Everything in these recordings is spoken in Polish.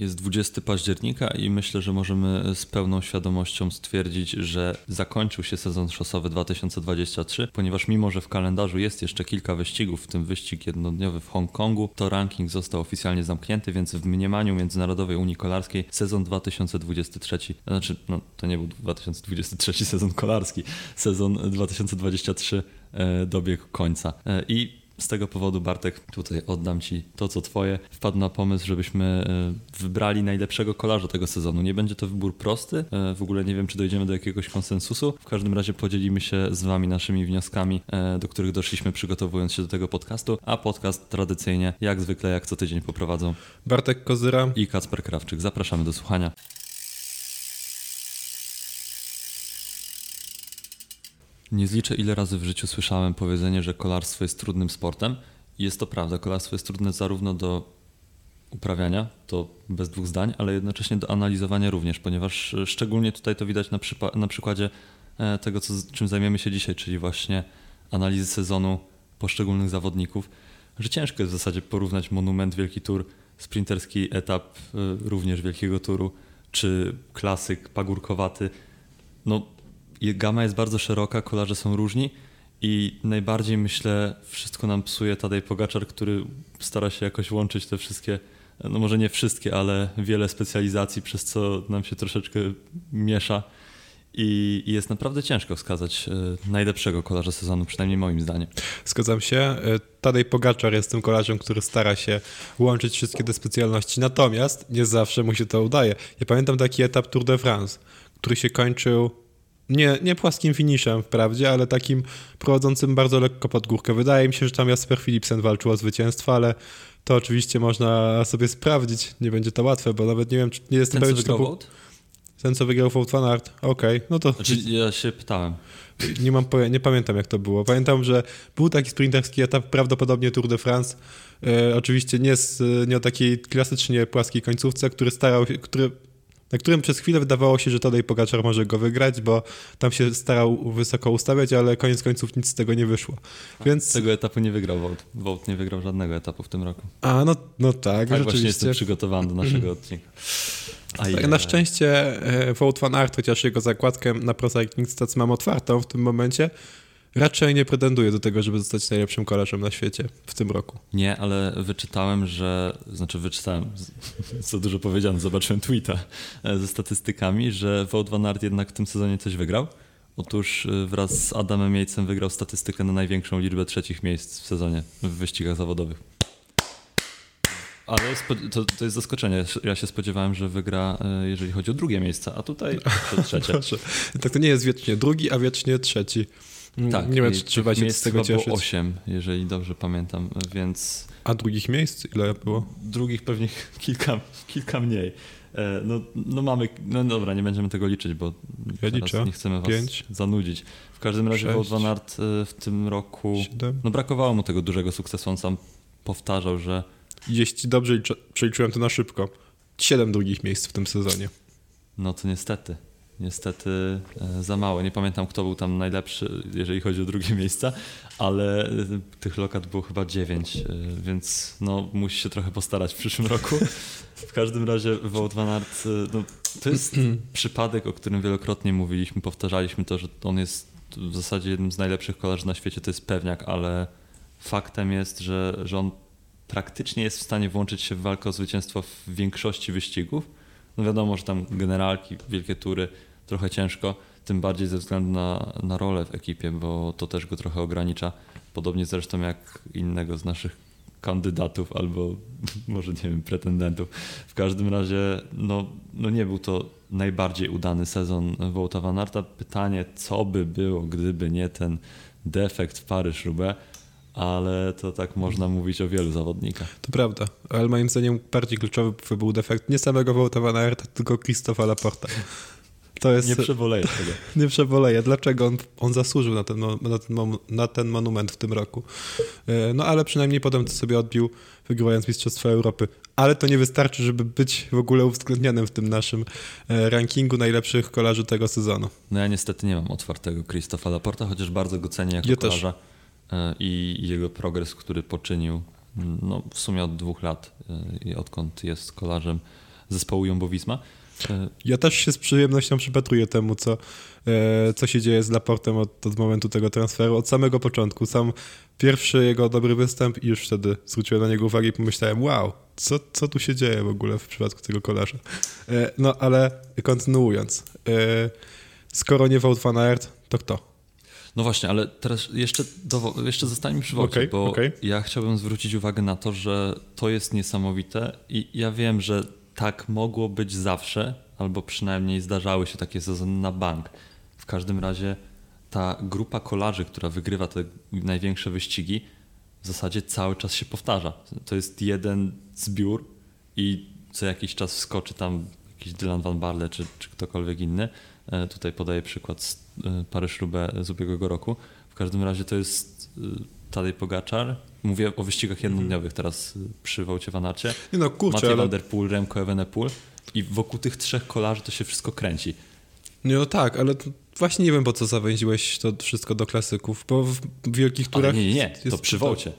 Jest 20 października i myślę, że możemy z pełną świadomością stwierdzić, że zakończył się sezon szosowy 2023, ponieważ mimo, że w kalendarzu jest jeszcze kilka wyścigów, w tym wyścig jednodniowy w Hongkongu, to ranking został oficjalnie zamknięty, więc w mniemaniu Międzynarodowej Unii Kolarskiej sezon 2023, znaczy no, to nie był 2023 sezon kolarski, sezon 2023 e, dobiegł końca. E, I z tego powodu, Bartek, tutaj oddam Ci to, co Twoje. Wpadł na pomysł, żebyśmy e, wybrali najlepszego kolarza tego sezonu. Nie będzie to wybór prosty, e, w ogóle nie wiem, czy dojdziemy do jakiegoś konsensusu. W każdym razie podzielimy się z Wami naszymi wnioskami, e, do których doszliśmy przygotowując się do tego podcastu, a podcast tradycyjnie, jak zwykle, jak co tydzień poprowadzą Bartek Kozyra i Kacper Krawczyk. Zapraszamy do słuchania. Nie zliczę, ile razy w życiu słyszałem powiedzenie, że kolarstwo jest trudnym sportem. Jest to prawda, kolarstwo jest trudne zarówno do uprawiania, to bez dwóch zdań, ale jednocześnie do analizowania również, ponieważ e, szczególnie tutaj to widać na, przypa- na przykładzie e, tego, co, czym zajmiemy się dzisiaj, czyli właśnie analizy sezonu poszczególnych zawodników, że ciężko jest w zasadzie porównać monument Wielki Tour, sprinterski etap e, również Wielkiego Turu, czy klasyk pagórkowaty. No, gama jest bardzo szeroka, kolarze są różni i najbardziej myślę wszystko nam psuje Tadej Pogaczar, który stara się jakoś łączyć te wszystkie, no może nie wszystkie, ale wiele specjalizacji, przez co nam się troszeczkę miesza i jest naprawdę ciężko wskazać e, najlepszego kolarza sezonu, przynajmniej moim zdaniem. Zgadzam się. E, Tadej Pogaczar jest tym kolarzem, który stara się łączyć wszystkie te specjalności, natomiast nie zawsze mu się to udaje. Ja pamiętam taki etap Tour de France, który się kończył nie, nie płaskim finiszem wprawdzie, ale takim prowadzącym bardzo lekko pod górkę. Wydaje mi się, że tam Jasper Philipsen walczył o zwycięstwo, ale to oczywiście można sobie sprawdzić. Nie będzie to łatwe, bo nawet nie wiem, czy nie jestem pewien, czy to był... Ten, co wygrał Wout van Aert? Okej, okay, no to... Znaczy, ja się pytałem. Nie, mam, nie pamiętam, jak to było. Pamiętam, że był taki sprinterski etap, prawdopodobnie Tour de France. E, oczywiście nie, z, nie o takiej klasycznie płaskiej końcówce, który starał się, który na którym przez chwilę wydawało się, że Tadej Pogaczar może go wygrać, bo tam się starał wysoko ustawiać, ale koniec końców nic z tego nie wyszło. Więc... Tego etapu nie wygrał Wout. Wout nie wygrał żadnego etapu w tym roku. A, no, no tak, tak rzeczywiście. właśnie jestem przygotowany do naszego odcinka. Tak, na szczęście e, Wout van Aert, chociaż jego zakładkę na Pro Cycling Stats mam otwartą w tym momencie, raczej nie pretenduje do tego, żeby zostać najlepszym kolarzem na świecie w tym roku. Nie, ale wyczytałem, że, znaczy wyczytałem, co dużo powiedziałem, zobaczyłem tweeta e, ze statystykami, że Wout van Aert jednak w tym sezonie coś wygrał. Otóż e, wraz z Adamem Miejcem wygrał statystykę na największą liczbę trzecich miejsc w sezonie w wyścigach zawodowych. Ale to, to jest zaskoczenie. Ja się spodziewałem, że wygra, e, jeżeli chodzi o drugie miejsce, a tutaj to trzecie. tak to nie jest wiecznie drugi, a wiecznie trzeci. Tak, nie wiem, czy trzeba się z tego cieszyć. było 8, jeżeli dobrze pamiętam, więc... A drugich miejsc ile było? Drugich pewnie kilka, kilka mniej. E, no, no mamy, no dobra, nie będziemy tego liczyć, bo ja liczę. nie chcemy was Pięć. zanudzić. W każdym razie Aert e, w tym roku, no brakowało mu tego dużego sukcesu, on sam powtarzał, że... Jeśli dobrze przeliczyłem to na szybko, siedem drugich miejsc w tym sezonie. No to niestety niestety e, za mało. Nie pamiętam, kto był tam najlepszy, jeżeli chodzi o drugie miejsca, ale e, tych lokat było chyba dziewięć, e, więc no, musi się trochę postarać w przyszłym roku. W każdym razie Wout van Aert, no, to jest przypadek, o którym wielokrotnie mówiliśmy, powtarzaliśmy to, że on jest w zasadzie jednym z najlepszych kolarzy na świecie, to jest pewniak, ale faktem jest, że, że on praktycznie jest w stanie włączyć się w walkę o zwycięstwo w większości wyścigów. No wiadomo, że tam generalki, wielkie tury trochę ciężko, tym bardziej ze względu na, na rolę w ekipie, bo to też go trochę ogranicza. Podobnie zresztą jak innego z naszych kandydatów albo może nie wiem, pretendentów. W każdym razie no, no nie był to najbardziej udany sezon Wołta Van Arta. Pytanie, co by było, gdyby nie ten defekt w Paryż-Roubaix, ale to tak można mówić o wielu zawodnikach. To prawda, ale moim zdaniem bardziej kluczowy był defekt nie samego Wołta Van tylko Krzysztofa Laporta. To jest, nie przeboleję tego. Nie przeboleję. Dlaczego on, on zasłużył na ten, na, ten, na ten monument w tym roku? E, no ale przynajmniej potem to sobie odbił, wygrywając Mistrzostwo Europy. Ale to nie wystarczy, żeby być w ogóle uwzględnionym w tym naszym e, rankingu najlepszych kolarzy tego sezonu. No ja niestety nie mam otwartego Krzysztofa Laporta, chociaż bardzo go cenię jako ja kolarza też. i jego progres, który poczynił no, w sumie od dwóch lat, i odkąd jest kolarzem zespołu Jumbo Visma. Ja też się z przyjemnością przypatruję temu, co, e, co się dzieje z Laportem od, od momentu tego transferu, od samego początku. Sam pierwszy jego dobry występ i już wtedy zwróciłem na niego uwagę i pomyślałem, wow, co, co tu się dzieje w ogóle w przypadku tego kolarza. E, no ale kontynuując, e, skoro nie Wout van Aert, to kto? No właśnie, ale teraz jeszcze, do, jeszcze zostańmy przy Okej, bo okej. ja chciałbym zwrócić uwagę na to, że to jest niesamowite i ja wiem, że tak mogło być zawsze, albo przynajmniej zdarzały się takie sezony na bank. W każdym razie ta grupa kolarzy, która wygrywa te największe wyścigi, w zasadzie cały czas się powtarza. To jest jeden zbiór i co jakiś czas wskoczy tam jakiś Dylan Van Barle czy, czy ktokolwiek inny. E, Tutaj podaję przykład z e, Paryż-Roubaix z ubiegłego roku. W każdym razie to jest e, Tadej Pogaczar. Mówię o wyścigach jednodniowych teraz e, przy Wołcie Vanacie. Nie no, kurczę, Mathieu ale... Remco Evenepoel i wokół tych trzech kolarzy to się wszystko kręci. No tak, ale właśnie nie wiem, po co zawęziłeś to wszystko do klasyków, bo w wielkich Ale turach... nie, nie, nie, to przy Wołcie.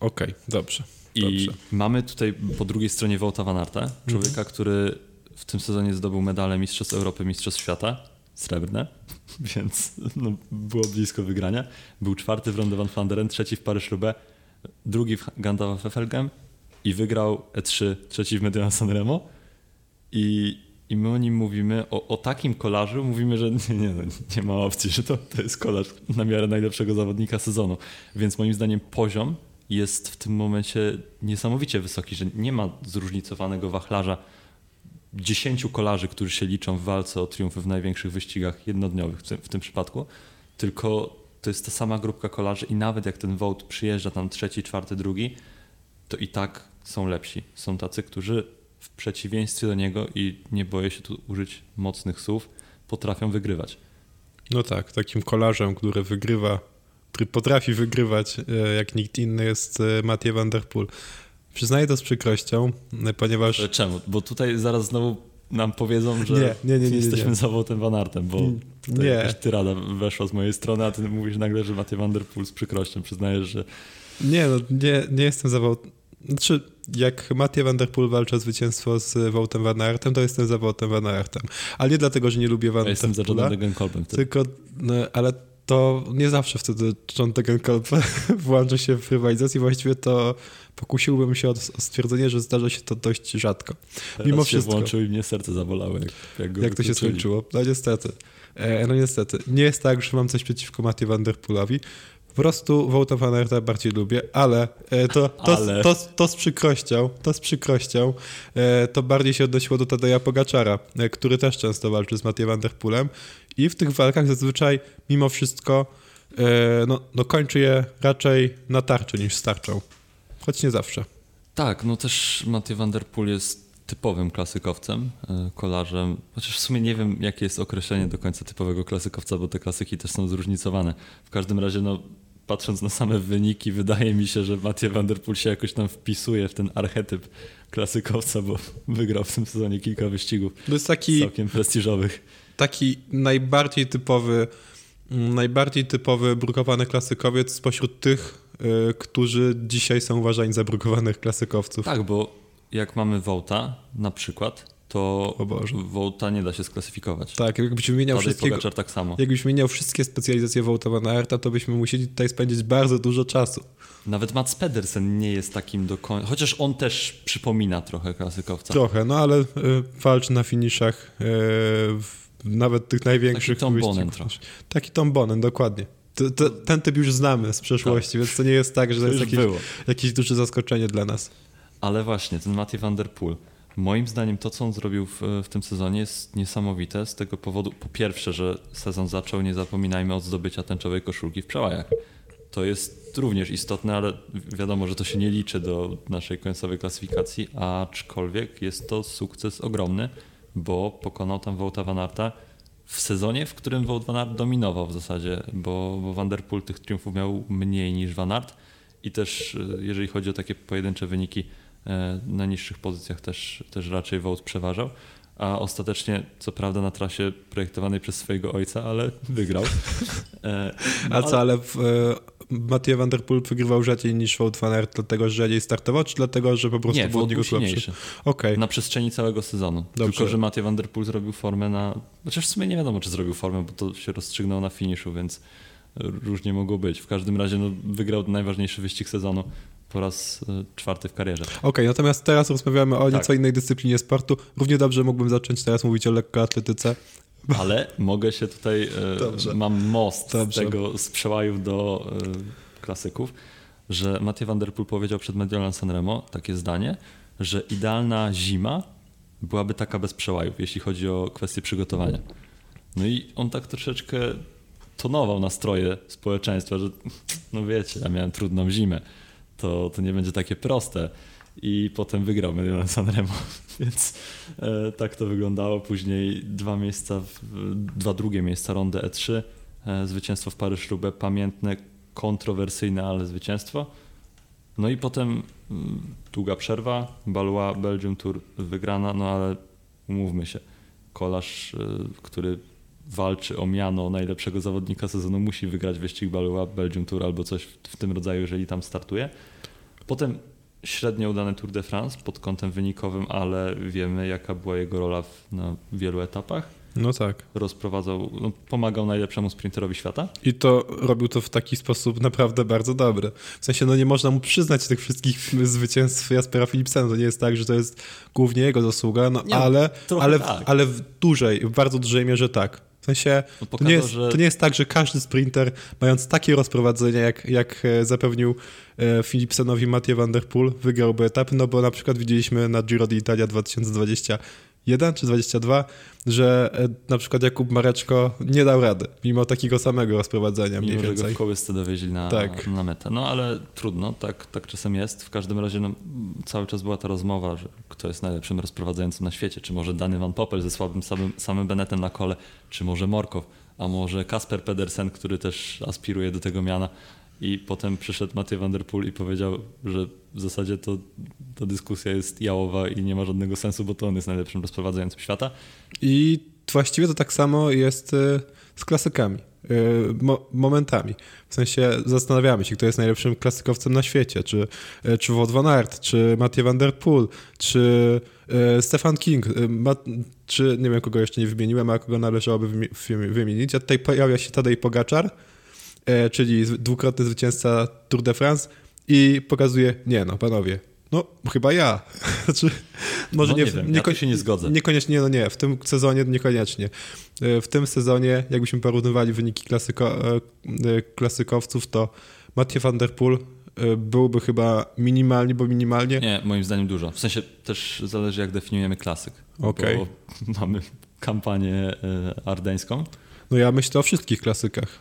Okej, dobrze. I Dobrze. mamy tutaj po drugiej stronie Wołta Van Aerta, człowieka, Mhm. który w tym sezonie zdobył medale Mistrzostw Europy, Mistrzostw Świata, srebrne, więc no, było blisko wygrania. Był czwarty w Ronde van Vlaanderen, trzeci w Paryż-Roubaix, drugi w Gandalf Wefelgem i wygrał E3, trzeci w Mediana Sanremo. I, I my o nim mówimy, o, o takim kolarzu mówimy, że nie, nie, no, nie ma opcji, że to, to jest kolarz na miarę najlepszego zawodnika sezonu. Więc moim zdaniem poziom jest w tym momencie niesamowicie wysoki, że nie ma zróżnicowanego wachlarza dziesięciu kolarzy, którzy się liczą w walce o triumfy w największych wyścigach jednodniowych w tym, w tym przypadku, tylko to jest ta sama grupka kolarzy i nawet jak ten Wout przyjeżdża tam trzeci, czwarty, drugi, to i tak są lepsi. Są tacy, którzy w przeciwieństwie do niego i nie boję się tu użyć mocnych słów, potrafią wygrywać. No tak, takim kolarzem, który wygrywa, który potrafi wygrywać e, jak nikt inny jest e, Mathieu Van Der Poel. Przyznaję to z przykrością, e, ponieważ... Czemu? Bo tutaj zaraz znowu nam powiedzą, że Nie, nie, nie, nie, jesteśmy nie. za Woutem Van Aertem, bo Mm, tutaj nie. jakaś tyrada weszła z mojej strony, a ty mówisz nagle, że Mathieu Van Der Poel z przykrością przyznajesz, że Nie, no nie, nie jestem za Wout... Znaczy, jak Mathieu Van Der Poel walczy o zwycięstwo z Woutem Van Aertem, to jestem za Woutem Van Aertem. Ale nie dlatego, że nie lubię Van ja jestem za Johnem wtedy. tylko... No, ale to nie zawsze wtedy John Degenkolb włącza się w rywalizację. Właściwie to pokusiłbym się o, stwierdzenie, że zdarza się to dość rzadko. Teraz mimo się wszystko. włączył i mnie serce zabolało, jak, jak Jak to się skończyło? No niestety. E, no niestety. Nie jest tak, że mam coś przeciwko Matthew Van Der Poelowi. Po prostu Wouta Van Aerta bardziej lubię, ale e, to, to, Ale. To, to, z przykrością, to z przykrością, e, to bardziej się odnosiło do Tadeja Pogaczara, e, który też często walczy z Matthew Van Der Poelem i w tych walkach zazwyczaj mimo wszystko e, no, no kończy je raczej na tarczy niż starczą. Choć nie zawsze. Tak, no też Mathieu Van Der Poel jest typowym klasykowcem, e, kolarzem, chociaż w sumie nie wiem, jakie jest określenie do końca typowego klasykowca, bo te klasyki też są zróżnicowane. W każdym razie, no, patrząc na same wyniki, wydaje mi się, że Mathieu Van Der Poel się jakoś tam wpisuje w ten archetyp klasykowca, bo wygrał w tym sezonie kilka wyścigów To jest taki... całkiem prestiżowych. Taki najbardziej typowy, mm, najbardziej typowy brukowany klasykowiec spośród tych, y, którzy dzisiaj są uważani za brukowanych klasykowców. Tak, bo jak mamy Wołta na przykład, to. Wołta nie da się sklasyfikować. Tak, jakbyś wymieniał Pogaczar tak samo. jakbyś wymieniał wszystkie specjalizacje Wołta Van Aerta, to byśmy musieli tutaj spędzić bardzo dużo czasu. Nawet Mats Pedersen nie jest takim do końca, chociaż on też przypomina trochę klasykowca. Trochę, no ale y, walczy na finiszach y, w, nawet tych największych Taki Tom. Bonen trochę. Taki Tom Bonen, dokładnie. To, to, ten typ już znamy z przeszłości, więc to nie jest tak, że to To jest jakieś, było. jakieś duże zaskoczenie dla nas. Ale właśnie, ten Mathieu van der Poel. Moim zdaniem to, co on zrobił w, w tym sezonie jest niesamowite z tego powodu, po pierwsze, że sezon zaczął, nie zapominajmy, od zdobycia tęczowej koszulki w przełajach. To jest również istotne, ale wiadomo, że to się nie liczy do naszej końcowej klasyfikacji, aczkolwiek jest to sukces ogromny, bo pokonał tam Wołta Van Aerta w sezonie, w którym Wout Van Aert dominował w zasadzie, bo, bo Van der Poel tych triumfów miał mniej niż Van Aert i też e, jeżeli chodzi o takie pojedyncze wyniki e, na niższych pozycjach też, też raczej Wout przeważał, a ostatecznie, co prawda na trasie projektowanej przez swojego ojca, ale wygrał. E, no, a co, ale w, Mathieu Van Der Poel wygrywał rzadziej niż Wout van Aert, dlatego że rzadziej startował, czy dlatego, że po prostu nie, był od niego słabszy? Okay. Na przestrzeni całego sezonu. Dobrze. Tylko, że Mathieu Van Der Poel zrobił formę na... Chociaż w sumie nie wiadomo, czy zrobił formę, bo to się rozstrzygnął na finiszu, więc różnie mogło być. W każdym razie no, wygrał najważniejszy wyścig sezonu po raz e, czwarty w karierze. Okej, okay, natomiast teraz rozmawiamy o nieco tak. innej dyscyplinie sportu. Równie dobrze mógłbym zacząć teraz mówić o lekkoatletyce. Ale mogę się tutaj, e, Dobrze. mam most Dobrze. tego z przełajów do e, klasyków, że Mathieu Van Der Poel powiedział przed Mediolan Sanremo takie zdanie, że idealna zima byłaby taka bez przełajów, jeśli chodzi o kwestie przygotowania. No i on tak troszeczkę tonował nastroje społeczeństwa, że no wiecie, ja miałem trudną zimę, to, to nie będzie takie proste. I potem wygrał Mediolan Sanremo, więc e, tak to wyglądało. Później dwa miejsca, dwa drugie miejsca, rondę E3, e, zwycięstwo w Paryż-Roubaix, pamiętne, kontrowersyjne, ale zwycięstwo. No i potem mm, długa przerwa, Balua Belgium Tour wygrana, no ale umówmy się, kolarz, e, który walczy o miano najlepszego zawodnika sezonu, musi wygrać wyścig Balua Belgium Tour albo coś w tym rodzaju, jeżeli tam startuje. Potem średnio udany Tour de France pod kątem wynikowym, ale wiemy jaka była jego rola w, na wielu etapach. No tak. Rozprowadzał, no, pomagał najlepszemu sprinterowi świata. I to robił to w taki sposób naprawdę bardzo dobry. W sensie, no nie można mu przyznać tych wszystkich zwycięstw Jaspera Philipsena. To nie jest tak, że to jest głównie jego zasługa, no nie, ale, ale, tak. ale w dużej, w bardzo dużej mierze tak. W sensie, no pokazał, to, nie jest, że... to nie jest tak, że każdy sprinter, mając takie rozprowadzenie, jak, jak e, zapewnił e, Philipsenowi Mathieu van der Poel, wygrałby etap, no bo na przykład widzieliśmy na Giro d'Italia 2020 1 czy 22, że e, na przykład Jakub Mareczko nie dał rady, mimo takiego samego rozprowadzenia mimo, mniej więcej. Mimo, że go w kołysce dowieźli na, tak. na metę. No ale trudno, tak, tak czasem jest. W każdym razie no, cały czas była ta rozmowa, że kto jest najlepszym rozprowadzającym na świecie. Czy może Dany Van Poppel ze słabym samym, samym Benetem na kole, czy może Morkow, a może Kasper Pedersen, który też aspiruje do tego miana. I potem przyszedł Mathieu van der Poel i powiedział, że w zasadzie to ta dyskusja jest jałowa i nie ma żadnego sensu, bo to on jest najlepszym rozprowadzającym świata. I właściwie to tak samo jest e, z klasykami. Mo momentami. W sensie zastanawiamy się, kto jest najlepszym klasykowcem na świecie. Czy, e, czy Wout van Aert, czy Mathieu van der Poel, czy Stefan King, czy nie wiem, kogo jeszcze nie wymieniłem, a kogo należałoby wymienić. A tutaj pojawia się Tadej Pogaczar, czyli dwukrotny zwycięzca Tour de France i pokazuje, nie no, panowie, no chyba ja. znaczy, może no, nie, nie, wiem, ja się nie zgodzę. Niekoniecznie, no nie, w tym sezonie niekoniecznie. E, w tym sezonie, jakbyśmy porównywali wyniki klasyko, e, e, klasykowców, to Mathieu van der Poel byłby chyba minimalnie, bo minimalnie. Nie, moim zdaniem dużo. W sensie też zależy, jak definiujemy klasyk. Okej. Okay. Mamy kampanię ardeńską no ja myślę o wszystkich klasykach.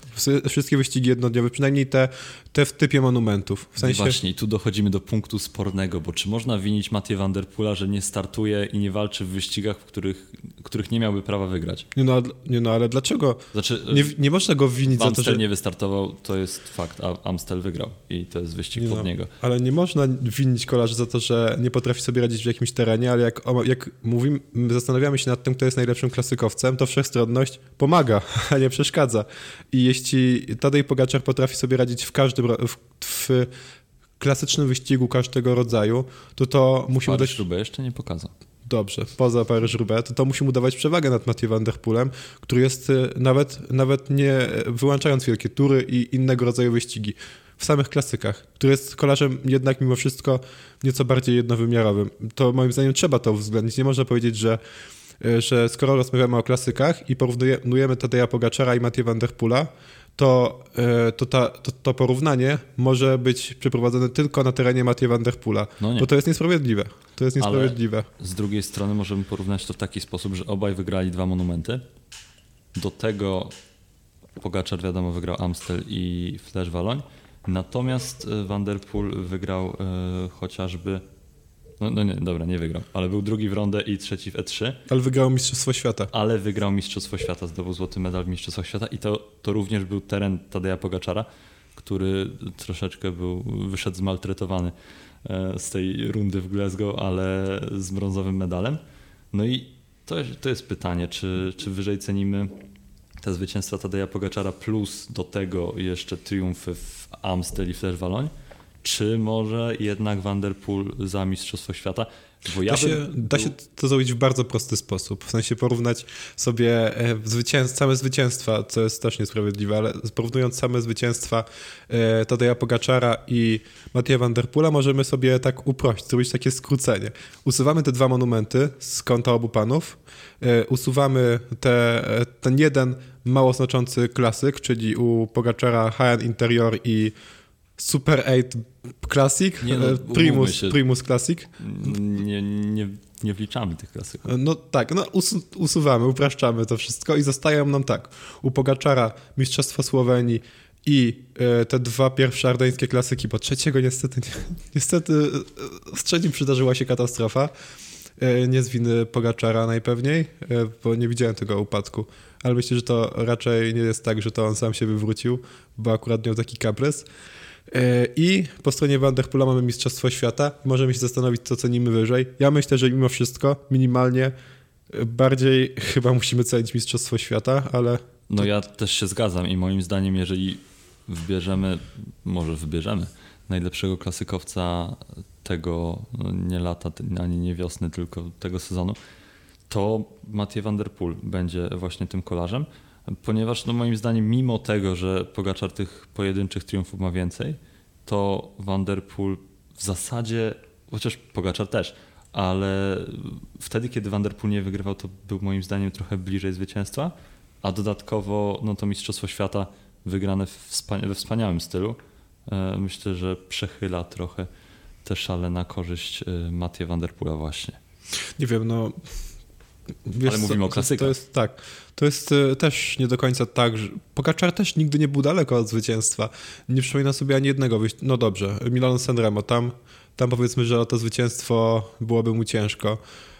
Wszystkie wyścigi jednodniowe, przynajmniej te, te w typie monumentów. W sensie... I właśnie, i tu dochodzimy do punktu spornego, bo czy można winić Mathieu van der Poola, że nie startuje i nie walczy w wyścigach, w których, których nie miałby prawa wygrać? Nie no, nie no ale dlaczego? Znaczy, nie, nie można go winić za to, że... nie wystartował, to jest fakt, a Amstel wygrał i to jest wyścig nie pod no, niego. Ale nie można winić kolarzy za to, że nie potrafi sobie radzić w jakimś terenie, ale jak, jak mówimy, zastanawiamy się nad tym, kto jest najlepszym klasykowcem, to wszechstronność pomaga, a nie przeszkadza. I jeśli Tadej Pogaczar potrafi sobie radzić w każdym, w, w klasycznym wyścigu każdego rodzaju, to to musi mu dać... jeszcze nie pokazał. Dobrze, poza Paryż-Roubaix, to to musi mu dawać przewagę nad Mathieu van der Poelem, który jest y, nawet, nawet nie wyłączając wielkie tury i innego rodzaju wyścigi, w samych klasykach, który jest kolarzem jednak mimo wszystko nieco bardziej jednowymiarowym. To moim zdaniem trzeba to uwzględnić. Nie można powiedzieć, że E, że skoro rozmawiamy o klasykach i porównujemy Tadeja Pogaczara i Mathieu van der Pula, to, e, to, ta, to, to, porównanie może być przeprowadzone tylko na terenie Mathieu van der Pula, no bo to jest niesprawiedliwe. To jest niesprawiedliwe. Ale z drugiej strony możemy porównać to w taki sposób, że obaj wygrali dwa monumenty. Do tego Pogaczar wiadomo wygrał Amstel i Flèche Wallonne. Natomiast e, Van der Poel wygrał e, chociażby no, no nie, dobra, nie wygrał, ale był drugi w rondę i trzeci w E3. Ale wygrał Mistrzostwo Świata. Ale wygrał Mistrzostwo Świata, zdobył złoty medal w Mistrzostwach Świata i to, to również był teren Tadeja Pogaczara, który troszeczkę był, wyszedł zmaltretowany e, z tej rundy w Glasgow, ale z brązowym medalem. No i To, jest- to jest pytanie, czy, czy wyżej cenimy te zwycięstwa Tadeja Pogaczara plus do tego jeszcze triumfy w Amstel i Flèche Wallonne, czy może jednak Van der Poel za Mistrzostwo Świata? Bo ja Da się, bym da był- się to zrobić w bardzo prosty sposób. W sensie porównać sobie e, zwycięstw, same zwycięstwa, co jest też niesprawiedliwe, ale porównując same zwycięstwa e, Tadeja Pogaczara i Matija Van Der Poola, możemy sobie tak uprościć, zrobić takie skrócenie. Usuwamy te dwa monumenty z konta obu panów, e, usuwamy te, ten jeden mało znaczący klasyk, czyli u Pogaczara HN Interior i Super 8 Classic, Nie no, e, Primus, się. Primus Classic. nie, nie, nie wliczamy tych klasyków. No tak, no usu usuwamy, upraszczamy to wszystko i zostają nam tak. U Pogaczara Mistrzostwo Słowenii i e, te dwa pierwsze ardeńskie klasyki, bo trzeciego niestety, nie, niestety e, z trzecim przydarzyła się katastrofa. E, nie z winy Pogaczara najpewniej, e, bo nie widziałem tego upadku. Ale myślę, że to raczej nie jest tak, że to on sam się wywrócił, bo akurat miał taki kaprys. E, I po stronie Vanderpoola mamy Mistrzostwo Świata. Możemy się zastanowić, co cenimy wyżej. Ja myślę, że mimo wszystko, minimalnie, e, bardziej chyba musimy cenić Mistrzostwo Świata, ale No ja też się zgadzam i moim zdaniem, jeżeli wybierzemy, może wybierzemy najlepszego klasykowca tego no nie lata, ani nie wiosny, tylko tego sezonu, to Mathieu van der Poel będzie właśnie tym kolarzem, ponieważ no moim zdaniem mimo tego, że Pogaczar tych pojedynczych triumfów ma więcej, to van der Poel w zasadzie, chociaż Pogaczar też, ale wtedy, kiedy van der Poel nie wygrywał, to był moim zdaniem trochę bliżej zwycięstwa, a dodatkowo no to Mistrzostwo Świata wygrane we wspaniałym stylu. E, Myślę, że przechyla trochę te szale na korzyść e, Mathieu van der Poola właśnie. nie wiem, no... Wiesz Ale mówimy o klasykach. To jest tak. To jest e, też nie do końca tak, że Pogaczar też nigdy nie był daleko od zwycięstwa. Nie przypomina sobie ani jednego wyjść. No dobrze, Milan Sanremo, tam, tam powiedzmy, że to zwycięstwo byłoby mu ciężko.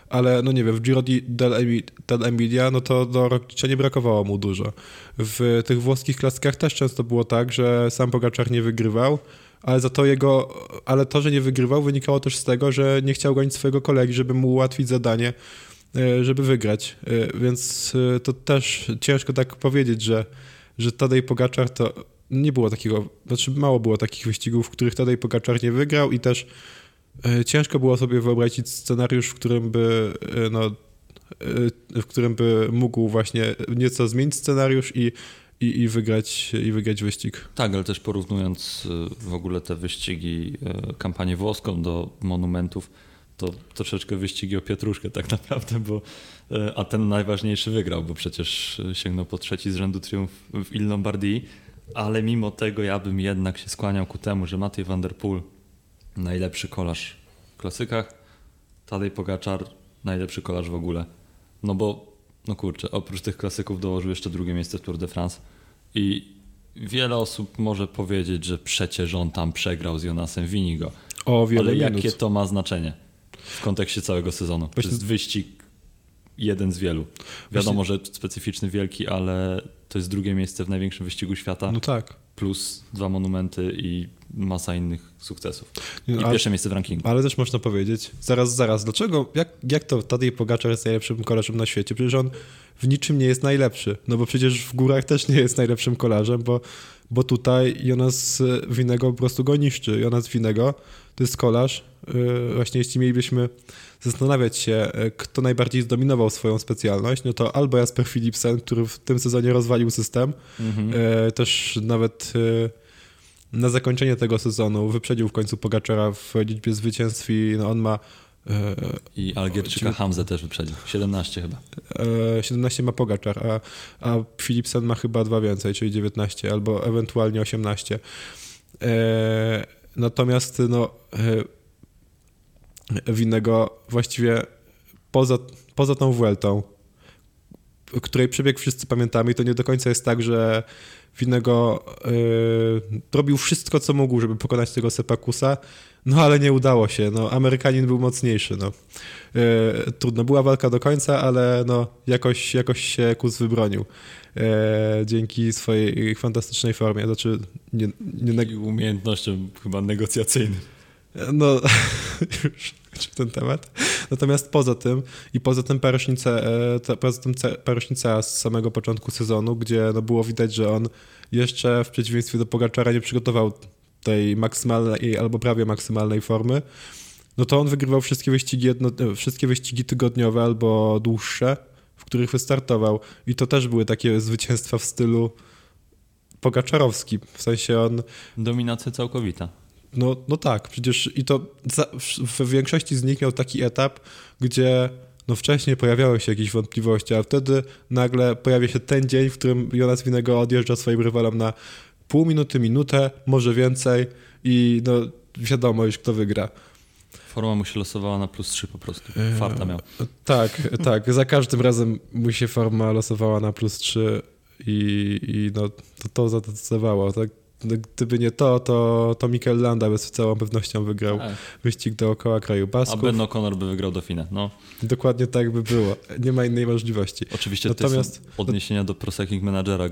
Ale no nie wiem, w Giro del- dell'Emilia, no to do Rokicza nie brakowało mu dużo. W tych włoskich klasykach też często było tak, że sam Pogaczar nie wygrywał, ale za to jego, ale to, że nie wygrywał, wynikało też z tego, że nie chciał gonić swojego kolegi, żeby mu ułatwić zadanie, żeby wygrać. E, Więc e, to też ciężko tak powiedzieć, że, że Tadej Pogaczar to nie było takiego, znaczy mało było takich wyścigów, w których Tadej Pogaczar nie wygrał i też e, ciężko było sobie wyobrazić scenariusz, w którym by e, no, e, w którym by mógł właśnie nieco zmienić scenariusz i, i, i, wygrać, i wygrać wyścig. Tak, ale też porównując w ogóle te wyścigi, kampanię włoską do monumentów, to troszeczkę wyścigi o pietruszkę tak naprawdę, bo y, a ten najważniejszy wygrał, bo przecież y, sięgnął po trzeci z rzędu triumf w Il Lombardii, ale mimo tego ja bym jednak się skłaniał ku temu, że Matej van der Poel najlepszy kolarz w klasykach, Tadej Pogaczar najlepszy kolarz w ogóle. No bo, no kurczę, oprócz tych klasyków dołożył jeszcze drugie miejsce w Tour de France i wiele osób może powiedzieć, że przecież on tam przegrał z Jonasem Winigo. O wiele Ale minut. jakie to ma znaczenie w kontekście całego sezonu? To jest wyścig jeden z wielu. Wiadomo, że specyficzny, wielki, ale to jest drugie miejsce w największym wyścigu świata, No tak. plus dwa monumenty i masa innych sukcesów. I ale- pierwsze miejsce w rankingu. Ale też można powiedzieć, zaraz, zaraz, dlaczego, jak, jak to Tadej Pogaczar jest najlepszym kolarzem na świecie? Przecież on w niczym nie jest najlepszy, no bo przecież w górach też nie jest najlepszym kolarzem, bo, bo tutaj Jonas Winego po prostu go niszczy. Jonas Winego to jest kolarz, yy, właśnie jeśli mielibyśmy zastanawiać się, yy, kto najbardziej zdominował swoją specjalność, no to albo Jasper Philipsen, który w tym sezonie rozwalił system, Mhm. E, też nawet na zakończenie tego sezonu wyprzedził w końcu Pogaczara w liczbie zwycięstw i no on ma I Algierczyka Hamzę też wyprzedził. 17 chyba. e, 17 ma Pogaczar, a, a Philipsen ma chyba dwa więcej, czyli 19 albo ewentualnie 18. E, natomiast no e, winnego właściwie poza, poza tą Vueltą, której przebieg wszyscy pamiętamy i to nie do końca jest tak, że Winnego robił wszystko, co mógł, żeby pokonać tego Sepakusa, no ale nie udało się. No, Amerykanin był mocniejszy. No. Yy, trudno, była walka do końca, ale no, jakoś, jakoś się Kus wybronił yy, dzięki swojej fantastycznej formie. Znaczy, nie, nie I umiejętnością chyba negocjacyjnym. no, już ten temat. Natomiast poza tym i poza tym parośnicę, e, poza tym parośnica z samego początku sezonu, gdzie no było widać, że on jeszcze w przeciwieństwie do Pogaczara nie przygotował tej maksymalnej albo prawie maksymalnej formy, no to on wygrywał wszystkie wyścigi, jedno, e, wszystkie wyścigi tygodniowe albo dłuższe, w których wystartował. I to też były takie zwycięstwa w stylu Pogaczarowski. W sensie on. Dominacja całkowita. No, no tak, przecież i to w większości z nich miał taki etap, gdzie no wcześniej pojawiały się jakieś wątpliwości, a wtedy nagle pojawia się ten dzień, w którym Jonas Winego odjeżdża swoim rywalom na pół minuty, minutę, może więcej i no wiadomo już kto wygra. Forma mu się losowała na plus 3 po prostu. Farta miał. Tak, tak. Za każdym razem mu się forma losowała na plus 3 i, i no, to, to zadecydowało. Tak? No, gdyby nie to, to, to Mikel Landa by z całą pewnością wygrał tak. wyścig dookoła kraju Basków. A Ben O'Connor by wygrał Dauphinę, no. Dokładnie tak by było. Nie ma innej możliwości. Oczywiście Natomiast odniesienia do Proseking Managera.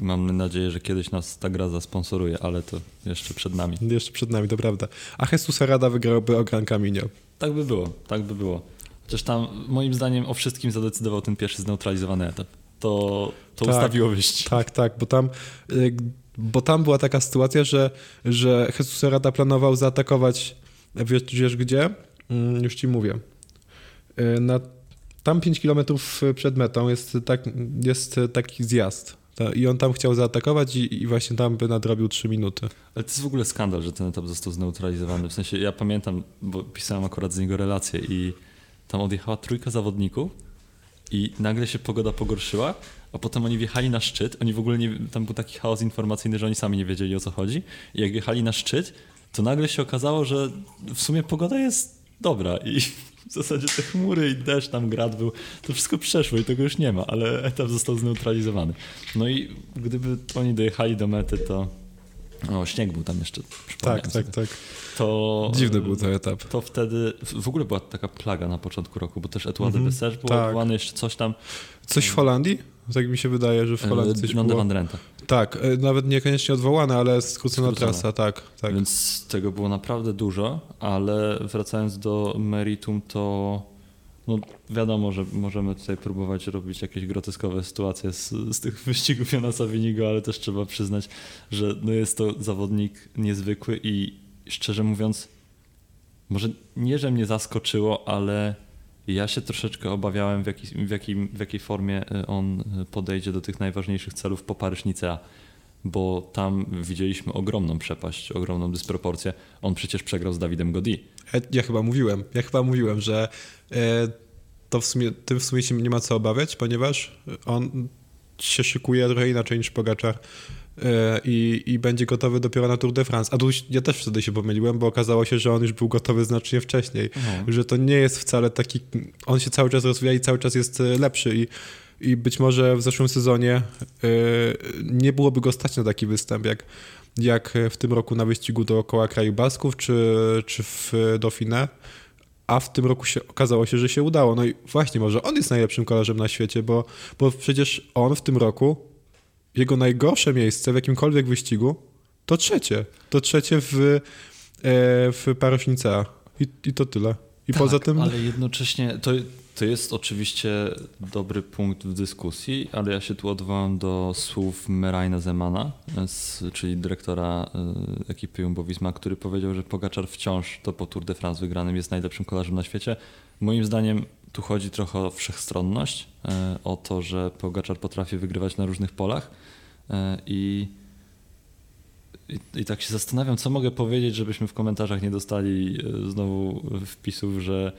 Mam nadzieję, że kiedyś nas ta gra zasponsoruje, ale to jeszcze przed nami. Jeszcze przed nami, to prawda. A Jesus Rada wygrałby o Gran Camino. Tak by było, tak by było. Chociaż tam moim zdaniem o wszystkim zadecydował ten pierwszy zneutralizowany etap. To, to tak, ustawiło wyścig. Tak, tak, bo tam y, bo tam była taka sytuacja, że, że Jesus Rada planował zaatakować, wiesz, wiesz gdzie? Mm, już ci mówię. Y, na, tam 5 km przed metą jest, tak, jest taki zjazd. I on tam chciał zaatakować i, i, właśnie tam by nadrobił 3 minuty. Ale to jest w ogóle skandal, że ten etap został zneutralizowany. W sensie ja pamiętam, bo pisałem akurat z niego relację i tam odjechała trójka zawodników i nagle się pogoda pogorszyła a potem oni wjechali na szczyt, oni w ogóle nie, tam był taki chaos informacyjny, że oni sami nie wiedzieli o co chodzi i jak wjechali na szczyt, to nagle się okazało, że w sumie pogoda jest dobra i w zasadzie te chmury i deszcz, tam grad był, to wszystko przeszło i tego już nie ma, ale etap został zneutralizowany. No i gdyby oni dojechali do mety, to o, śnieg był tam jeszcze. Tak, tak, sobie. tak. To, Dziwny był ten etap. To wtedy w ogóle była taka plaga na początku roku, bo też Etoile mm -hmm, de Bessèges było tak. jeszcze coś tam. Coś w Holandii? Tak mi się wydaje, że w e, Holandii coś było. Van Drenthe. Tak, e, nawet niekoniecznie odwołane, ale skrócona, trasa, tak, tak. Więc tego było naprawdę dużo, ale wracając do meritum, to no wiadomo, że możemy tutaj próbować robić jakieś groteskowe sytuacje z, z tych wyścigów Jonasa Winigo, ale też trzeba przyznać, że no jest to zawodnik niezwykły i szczerze mówiąc, może nie, że mnie zaskoczyło, ale ja się troszeczkę obawiałem, w, jaki, w, jakim, w jakiej formie e, on e, podejdzie do tych najważniejszych celów po Paryż-Nicea, bo tam widzieliśmy ogromną przepaść, ogromną dysproporcję. On przecież przegrał z Dawidem Godi. Ja, ja chyba mówiłem, ja chyba mówiłem, że e, to w sumie, tym w sumie się nie ma co obawiać, ponieważ on się szykuje trochę inaczej niż Pogaczar i, i będzie gotowy dopiero na Tour de France. A tu ja też wtedy się pomyliłem, bo okazało się, że on już był gotowy znacznie wcześniej. Mhm. Że to nie jest wcale taki. On się cały czas rozwija i cały czas jest e, lepszy. I, i być może w zeszłym sezonie y, nie byłoby go stać na taki występ, jak, jak w tym roku na wyścigu dookoła kraju Basków czy, czy w Dauphiné. A w tym roku się, okazało się, że się udało. No i właśnie, może on jest najlepszym kolarzem na świecie, bo, bo przecież on w tym roku jego najgorsze miejsce w jakimkolwiek wyścigu to trzecie. To trzecie w, e, w Parośnica. I, I to tyle. I tak, poza tym. Ale jednocześnie to, to jest oczywiście dobry punkt w dyskusji, ale ja się tu odwołam do słów Merajna Zemana, z, czyli dyrektora y, ekipy Jumbo Visma, który powiedział, że Pogaczar wciąż to po Tour de France wygranym jest najlepszym kolarzem na świecie. Moim zdaniem tu chodzi trochę o wszechstronność, e, o to, że Pogaczar potrafi wygrywać na różnych polach e, i, i, i, tak się zastanawiam, co mogę powiedzieć, żebyśmy w komentarzach nie dostali e, znowu wpisów, że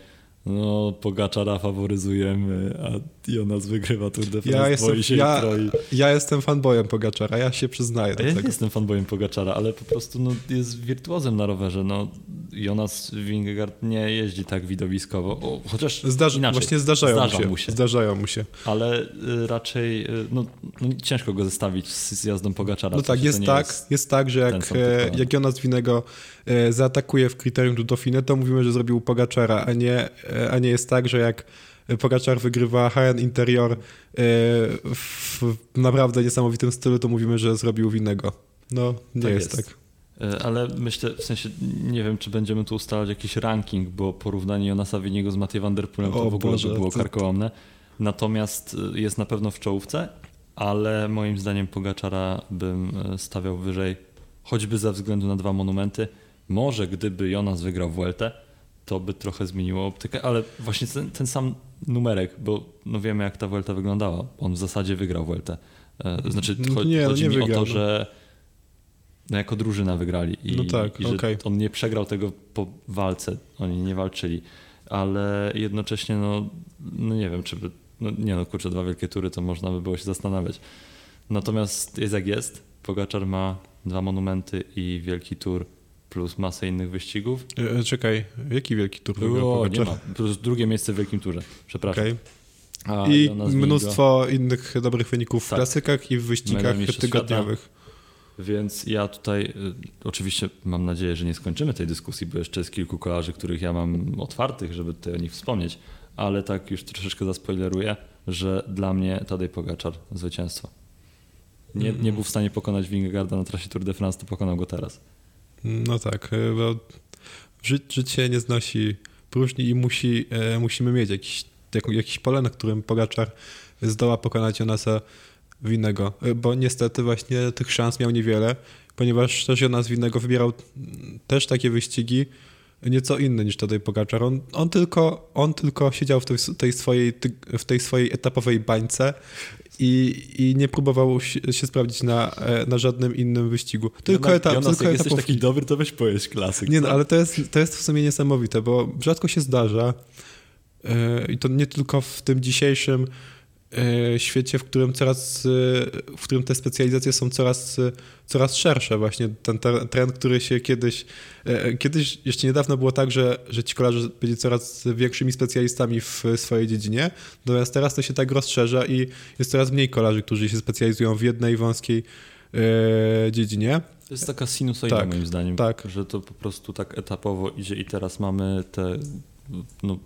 no, Pogaczara faworyzujemy, a Jonas wygrywa Tour de France, ja jestem, się ja, ja jestem fanboyem Pogaczara, ja się przyznaję do ja tego. Ja jestem fanboyem Pogaczara, ale po prostu no, jest wirtuozem na rowerze. No, Jonas Vingegaard nie jeździ tak widowiskowo, o, chociaż Zdarzy, inaczej. Właśnie zdarzają Zdarza mu, się, mu się. Zdarzają mu się. Ale y, raczej y, no, no, ciężko go zestawić z, z jazdą Pogaczara. No tak, jest tak, jest, jest, tak, że jak, e, jak Jonas Winego e, zaatakuje w kryterium do Dauphine, to mówimy, że zrobił Pogaczara, a nie, e, a nie jest tak, że jak Pogaczar wygrywa HN Interior w naprawdę niesamowitym stylu, to mówimy, że zrobił winnego. No, nie tak jest, jest tak. E, ale myślę, w sensie nie wiem, czy będziemy tu ustalać jakiś ranking, bo porównanie Jonasa Winiego z Matej Van Der to O w ogóle Boże, by było karkołomne. Natomiast e, jest na pewno w czołówce, ale moim zdaniem Pogaczara bym e, stawiał wyżej, choćby ze względu na dwa monumenty. Może gdyby Jonas wygrał Vueltę, to by trochę zmieniło optykę, ale właśnie ten, ten sam numerek, bo no wiemy jak ta Vuelta wyglądała. On w zasadzie wygrał Vueltę. Znaczy No chodzi, nie, no chodzi nie mi wygrał, o to, no. że no jako drużyna wygrali i, No tak, i że okej. on nie przegrał tego po walce, oni nie walczyli, ale jednocześnie no, no nie wiem, czy by, no nie no kurczę, dwa wielkie tury to można by było się zastanawiać. Natomiast jest jak jest, Pogaczar ma dwa monumenty i wielki tur plus masę innych wyścigów. E, Czekaj, jaki wielki tur wygrał nie ma, plus drugie miejsce w wielkim turze, przepraszam. Okej. A I mnóstwo innych dobrych wyników w Tak. klasykach i w wyścigach tygodniowych. Więc ja tutaj y, oczywiście mam nadzieję, że nie skończymy tej dyskusji, bo jeszcze jest kilku kolarzy, których ja mam otwartych, żeby tutaj o nich wspomnieć, ale tak już troszeczkę zaspoileruję, że dla mnie Tadej Pogaczar zwycięstwo. Nie, nie był w stanie pokonać Wingegaarda na trasie Tour de France, to pokonał go teraz. No tak, e, bo ży, życie nie znosi próżni i musi, e, musimy mieć jakiś, jak, jakiś pole, na którym Pogaczar zdoła pokonać Jonasa Winnego, E, bo niestety właśnie tych szans miał niewiele, ponieważ też Jonas Winnego wybierał mm, też takie wyścigi nieco inne niż Tadej Pogaczar. On, on, tylko, on tylko siedział w tej, tej swojej, w tej swojej etapowej bańce i, i nie próbował się, sprawdzić na, e, na żadnym innym wyścigu. Tylko, etap, Jonas, tylko jak jesteś etapówki. taki dobry, to weź pojeść klasyk. Nie no, ale to jest, to jest w sumie niesamowite, bo rzadko się zdarza e, i to nie tylko w tym dzisiejszym świecie, w którym coraz, e, w którym te specjalizacje są coraz, e, coraz szersze. Właśnie ten trend, który się kiedyś, e, kiedyś jeszcze niedawno było tak, że, że ci kolarze byli coraz większymi specjalistami w swojej dziedzinie, natomiast teraz to się tak rozszerza i jest coraz mniej kolarzy, którzy się specjalizują w jednej wąskiej e, dziedzinie. To jest taka sinusoida Tak, moim zdaniem, tak. że to po prostu tak etapowo idzie i teraz mamy tę no,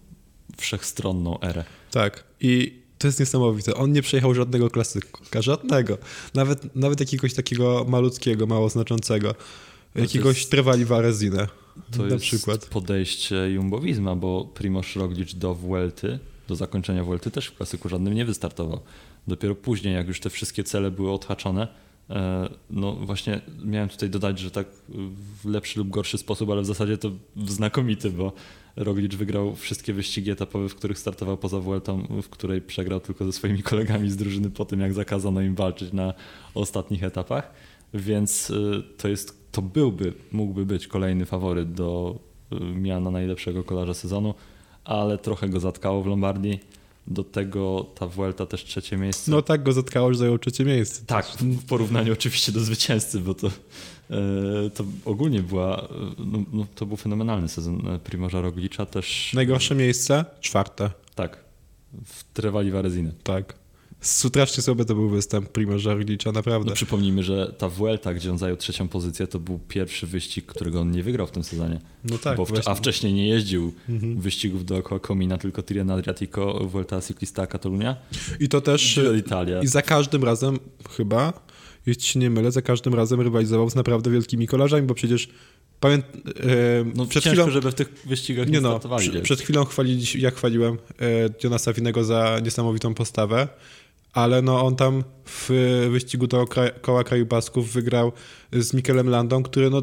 wszechstronną erę. Tak. I to jest niesamowite. On nie przejechał żadnego klasyka, żadnego. Nawet, nawet jakiegoś takiego malutkiego, mało znaczącego. Jakiegoś jest- Trevali Varezinę To na jest przykład. podejście Jumbowizma, bo Primoz Roglic do Vuelty, do zakończenia Vuelty też w klasyku żadnym nie wystartował. Dopiero później, jak już te wszystkie cele były odhaczone, e, no właśnie miałem tutaj dodać, że tak w lepszy lub gorszy sposób, ale w zasadzie to znakomity, bo Roglic wygrał wszystkie wyścigi etapowe, w których startował poza Vueltą, w której przegrał tylko ze swoimi kolegami z drużyny po tym, jak zakazano im walczyć na ostatnich etapach. Więc y, to jest, to byłby, mógłby być kolejny faworyt do y, miana najlepszego kolarza sezonu, ale trochę go zatkało w Lombardii. Do tego ta Vuelta też trzecie miejsce. No tak go zatkało, że zajął trzecie miejsce. tak, w porównaniu oczywiście do zwycięzcy, bo to, to ogólnie była, e, no, no, to był fenomenalny sezon e, Primoża Roglicza też. Najgorsze miejsce? Czwarte. Tak, w Trevali Varezinę. Tak. Strasznie sobie to był występ Primoza Roglicza, naprawdę. No, przypomnijmy, że ta Vuelta, gdzie on zajął trzecią pozycję, to był pierwszy wyścig, którego on nie wygrał w tym sezonie. No tak, bo a wcześniej nie jeździł Mhm. wyścigów dookoła Komina, tylko Tirreno Adriatico, Vuelta Ciclista Catalunya, I to też... Giro d'Italia. I za każdym razem, chyba, jeśli się nie mylę, za każdym razem rywalizował z naprawdę wielkimi kolarzami, bo przecież pamięt... E, No przed ciężko, chwilą... żeby w tych wyścigach nie, Nie no, przy, przed chwilą chwalili, jak chwaliłem e, Jonasa Winego za niesamowitą postawę, ale no on tam w wyścigu do kra koła kraju Basków wygrał z Mikelem Landą, który no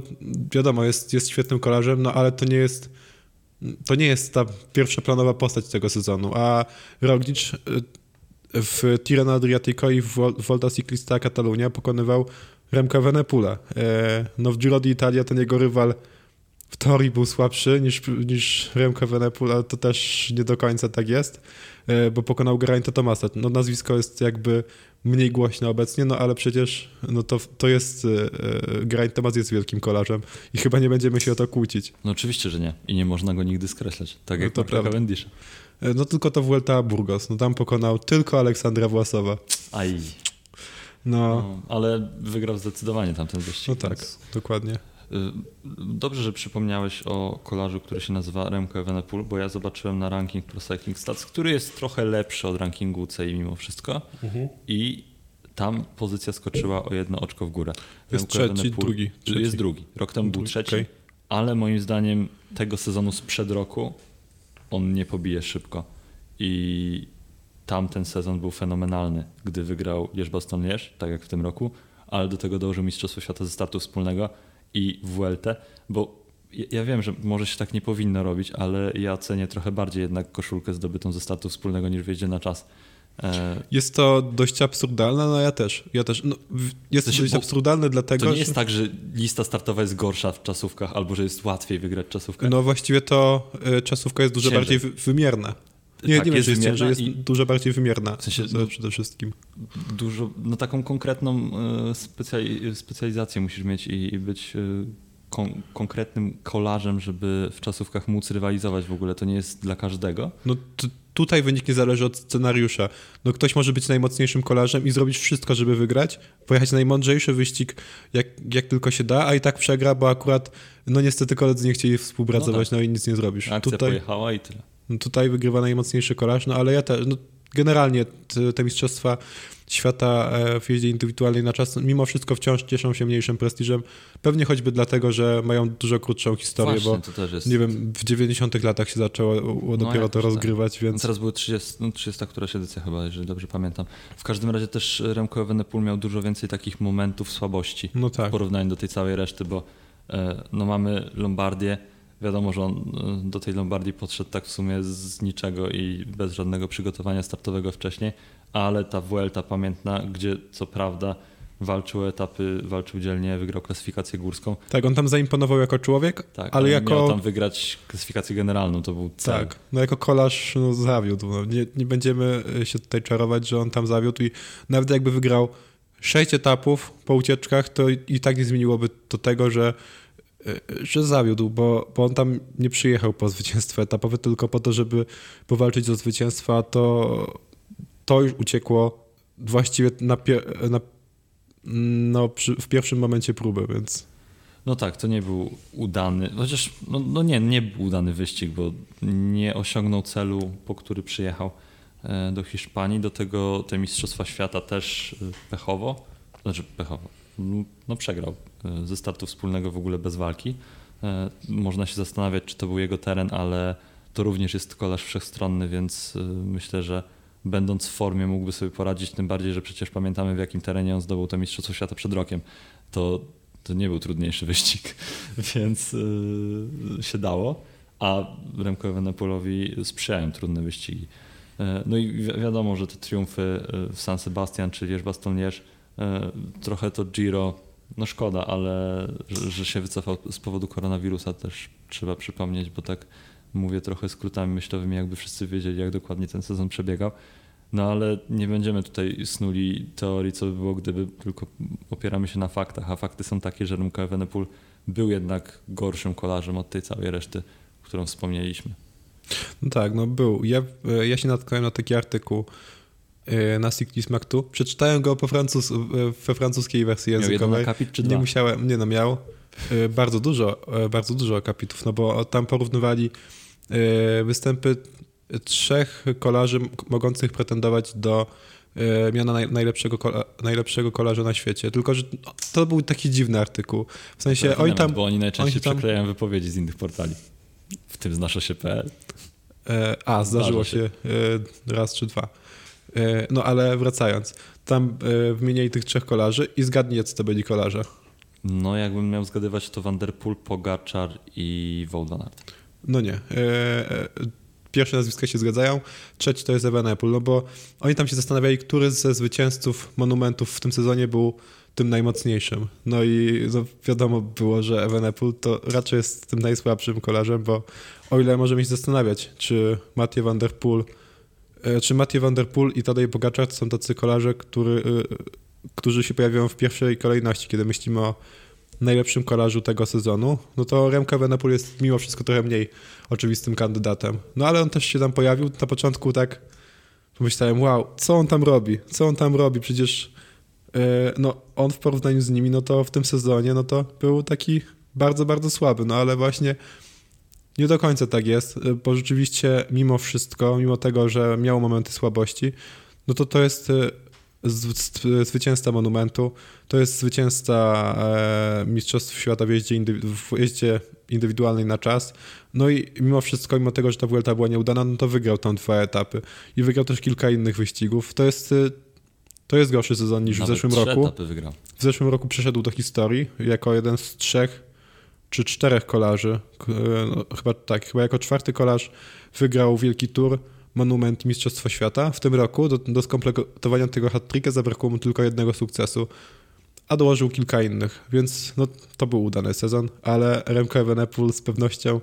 wiadomo jest, jest świetnym kolarzem, no ale to nie jest to nie jest ta pierwszoplanowa postać tego sezonu, a Roglic e, w Tirreno Adriatico i w Vol- Volta Ciclista Catalunya pokonywał Remka Evenepoela. E, No w Giro d'Italia ten jego rywal w teorii był słabszy niż, niż Remco Evenepoel, ale to też nie do końca tak jest, e, bo pokonał Geraint'a Thomasa. No nazwisko jest jakby mniej głośne obecnie, no ale przecież no to, to jest, e, Geraint Thomas jest wielkim kolarzem i chyba nie będziemy się o to kłócić. No oczywiście, że nie. I nie można go nigdy skreślać. Tak No jak to to prawda. Cavendisha. E, No tylko to Vuelta Burgos, no tam pokonał tylko Aleksandra Własowa. Aj. No, No, ale wygrał zdecydowanie tamten wyścig. no tak, więc, dokładnie. y, Dobrze, że przypomniałeś o kolarzu, który się nazywa Remco Evenepoel, bo ja zobaczyłem na ranking Pro Cycling Stats, który jest trochę lepszy od rankingu UCI mimo wszystko. I tam pozycja skoczyła o jedno oczko w górę. Jest Remco trzeci, Evenepoel- drugi, trzeci. Jest drugi. Rok temu był trzeci, okej. ale moim zdaniem tego sezonu sprzed roku on nie pobije szybko. I tamten sezon był fenomenalny, gdy wygrał Lierz-Baston-Lierz, tak jak w tym roku, ale do tego dołożył Mistrzostwo Świata ze startu wspólnego i WLT, bo ja- wiem, że może się tak nie powinno robić, ale ja cenię trochę bardziej jednak koszulkę zdobytą ze startu wspólnego niż wjeździe na czas. E, Jest to dość absurdalne, no ja też. Ja też. No, jest to dość absurdalne dlatego, To nie że- jest tak, że lista startowa jest gorsza w czasówkach, albo że jest łatwiej wygrać czasówkę. No właściwie to y, czasówka jest dużo Ciężej. bardziej wy- wymierna. Nie, Tak, nie wiem, jest czy jest ciężej, jest wymierna dużo bardziej wymierna. W sensie- przede wszystkim. Dużo, no taką konkretną e, specjali- specjalizację musisz mieć i, i być e, kon- konkretnym kolarzem, żeby w czasówkach móc rywalizować w ogóle. To nie jest dla każdego. No tutaj wynik nie zależy od scenariusza. No ktoś może być najmocniejszym kolarzem i zrobić wszystko, żeby wygrać, pojechać najmądrzejszy wyścig, jak, jak tylko się da, a i tak przegra, bo akurat, no niestety koledzy nie chcieli współpracować, No no, tak. i nic nie zrobisz. Akcja Tutaj, pojechała i tyle. no tutaj wygrywa najmocniejszy kolarz, no ale ja też, no generalnie te, te mistrzostwa świata e, w jeździe indywidualnej na czas, mimo wszystko wciąż cieszą się mniejszym prestiżem, pewnie choćby dlatego, że mają dużo krótszą historię, Właśnie, bo jest. nie wiem, w 90 latach się zaczęło No dopiero to tak. rozgrywać, No więc teraz były 30, no 30 któraś edycja chyba, jeżeli dobrze pamiętam. W każdym razie też Remco Evenepoel miał dużo więcej takich momentów słabości. no w tak. porównaniu do tej całej reszty, bo e, no mamy Lombardię. Wiadomo, że on e, do tej Lombardii podszedł tak w sumie z niczego i bez żadnego przygotowania startowego wcześniej, ale ta Vuelta pamiętna, gdzie co prawda walczył etapy, walczył dzielnie, wygrał klasyfikację górską, Tak, on tam zaimponował jako człowiek, tak, ale miał jako... tam wygrać klasyfikację generalną, to był cel. Tak, no jako kolarz no, zawiódł. No. Nie, nie będziemy y, się tutaj czarować, że on tam zawiódł i nawet jakby wygrał sześć etapów po ucieczkach, to i, tak nie zmieniłoby to tego, że, y, że zawiódł, bo, bo on tam nie przyjechał po zwycięstwo etapowe, tylko po to, żeby powalczyć o zwycięstwa, to, to już uciekło właściwie na, na, no, przy, w pierwszym momencie próby, więc... No tak, to nie był udany, chociaż no, no nie, nie był udany wyścig, bo nie osiągnął celu, po który przyjechał e, do Hiszpanii. Do tego te Mistrzostwa Świata też e, pechowo, znaczy pechowo, no, no przegrał ze startu wspólnego w ogóle bez walki. E, Można się zastanawiać, czy to był jego teren, ale to również jest kolarz wszechstronny, więc e, myślę, że będąc w formie mógłby sobie poradzić, tym bardziej, że przecież pamiętamy w jakim terenie on zdobył to Mistrzostwo Świata przed rokiem. To to nie był trudniejszy wyścig, więc yy, się dało, a Remco Evenepoelowi sprzyjają trudne wyścigi. No i wi wiadomo, że te triumfy w San Sebastian czy Lierz-Bastogne-Lierz, yy, trochę to Giro, no szkoda, ale że, że się wycofał z powodu koronawirusa też trzeba przypomnieć, bo tak mówię trochę skrótami myślowymi, jakby wszyscy wiedzieli, jak dokładnie ten sezon przebiegał. No ale nie będziemy tutaj snuli teorii, co by było, gdyby tylko opieramy się na faktach, a fakty są takie, że Remco Evenepoel był jednak gorszym kolarzem od tej całej reszty, którą wspomnieliśmy. No tak, no był. Ja, e, ja się natknąłem na taki artykuł e, na Cyclisme Actu. Przeczytałem go po francus, e, we francuskiej wersji Miał językowej. akapit czy Nie dwa? musiałem, nie no, miał e, bardzo dużo, bardzo dużo akapitów, no bo tam porównywali występy trzech kolarzy mogących pretendować do miana naj, najlepszego, kola, najlepszego kolarza na świecie. Tylko, że no, to był taki dziwny artykuł. W sensie Taki oni tam... Bo oni najczęściej oni tam- przeklejają wypowiedzi z innych portali. W tym znasz się.pl. E, a, zdarzyło się e, raz czy dwa. E, no ale wracając, tam e, wymieniali tych trzech kolarzy i zgadnij, co to byli kolarze. No jakbym miał zgadywać, to Van Der Poel, Pogaczar i Aert. No nie. E, pierwsze nazwiska się zgadzają, trzeci to jest Evenepoel, no bo oni tam się zastanawiali, który ze zwycięzców monumentów w tym sezonie był tym najmocniejszym. No i no, wiadomo było, że Evenepoel to raczej jest tym najsłabszym kolarzem, bo o ile możemy się zastanawiać, czy Mathieu van der Poel, czy Mathieu van der Poel i Tadej Pogaczar są tacy kolarze, który, e, którzy się pojawiają w pierwszej kolejności, kiedy myślimy o najlepszym kolarzu tego sezonu, no to Remco Evenepoel jest mimo wszystko trochę mniej oczywistym kandydatem. No ale on też się tam pojawił. Na początku tak pomyślałem, wow, co on tam robi? Co on tam robi? Przecież e, no, on w porównaniu z nimi, no to w tym sezonie, no to był taki bardzo, bardzo słaby. No ale właśnie nie do końca tak jest, e, bo rzeczywiście mimo wszystko, mimo tego, że miał momenty słabości, no to to jest z, zwycięzca Monumentu, to jest zwycięzca e, Mistrzostw Świata w jeździe, w jeździe indywidualnej na czas. No i mimo wszystko, mimo tego, że ta Vuelta była nieudana, no to wygrał tam dwa etapy. I wygrał też kilka innych wyścigów. To jest, y, to jest gorszy sezon niż Nawet w zeszłym roku. W zeszłym roku przeszedł do historii jako jeden z trzech czy czterech kolarzy. K- No, chyba tak, chyba jako czwarty kolarz wygrał Wielki Tour, Monument i Mistrzostwo Świata. W tym roku do, do skompletowania tego hat-tricka zabrakło mu tylko jednego sukcesu, a dołożył kilka innych, więc no, to był udany sezon, ale Remco Evenepoel z pewnością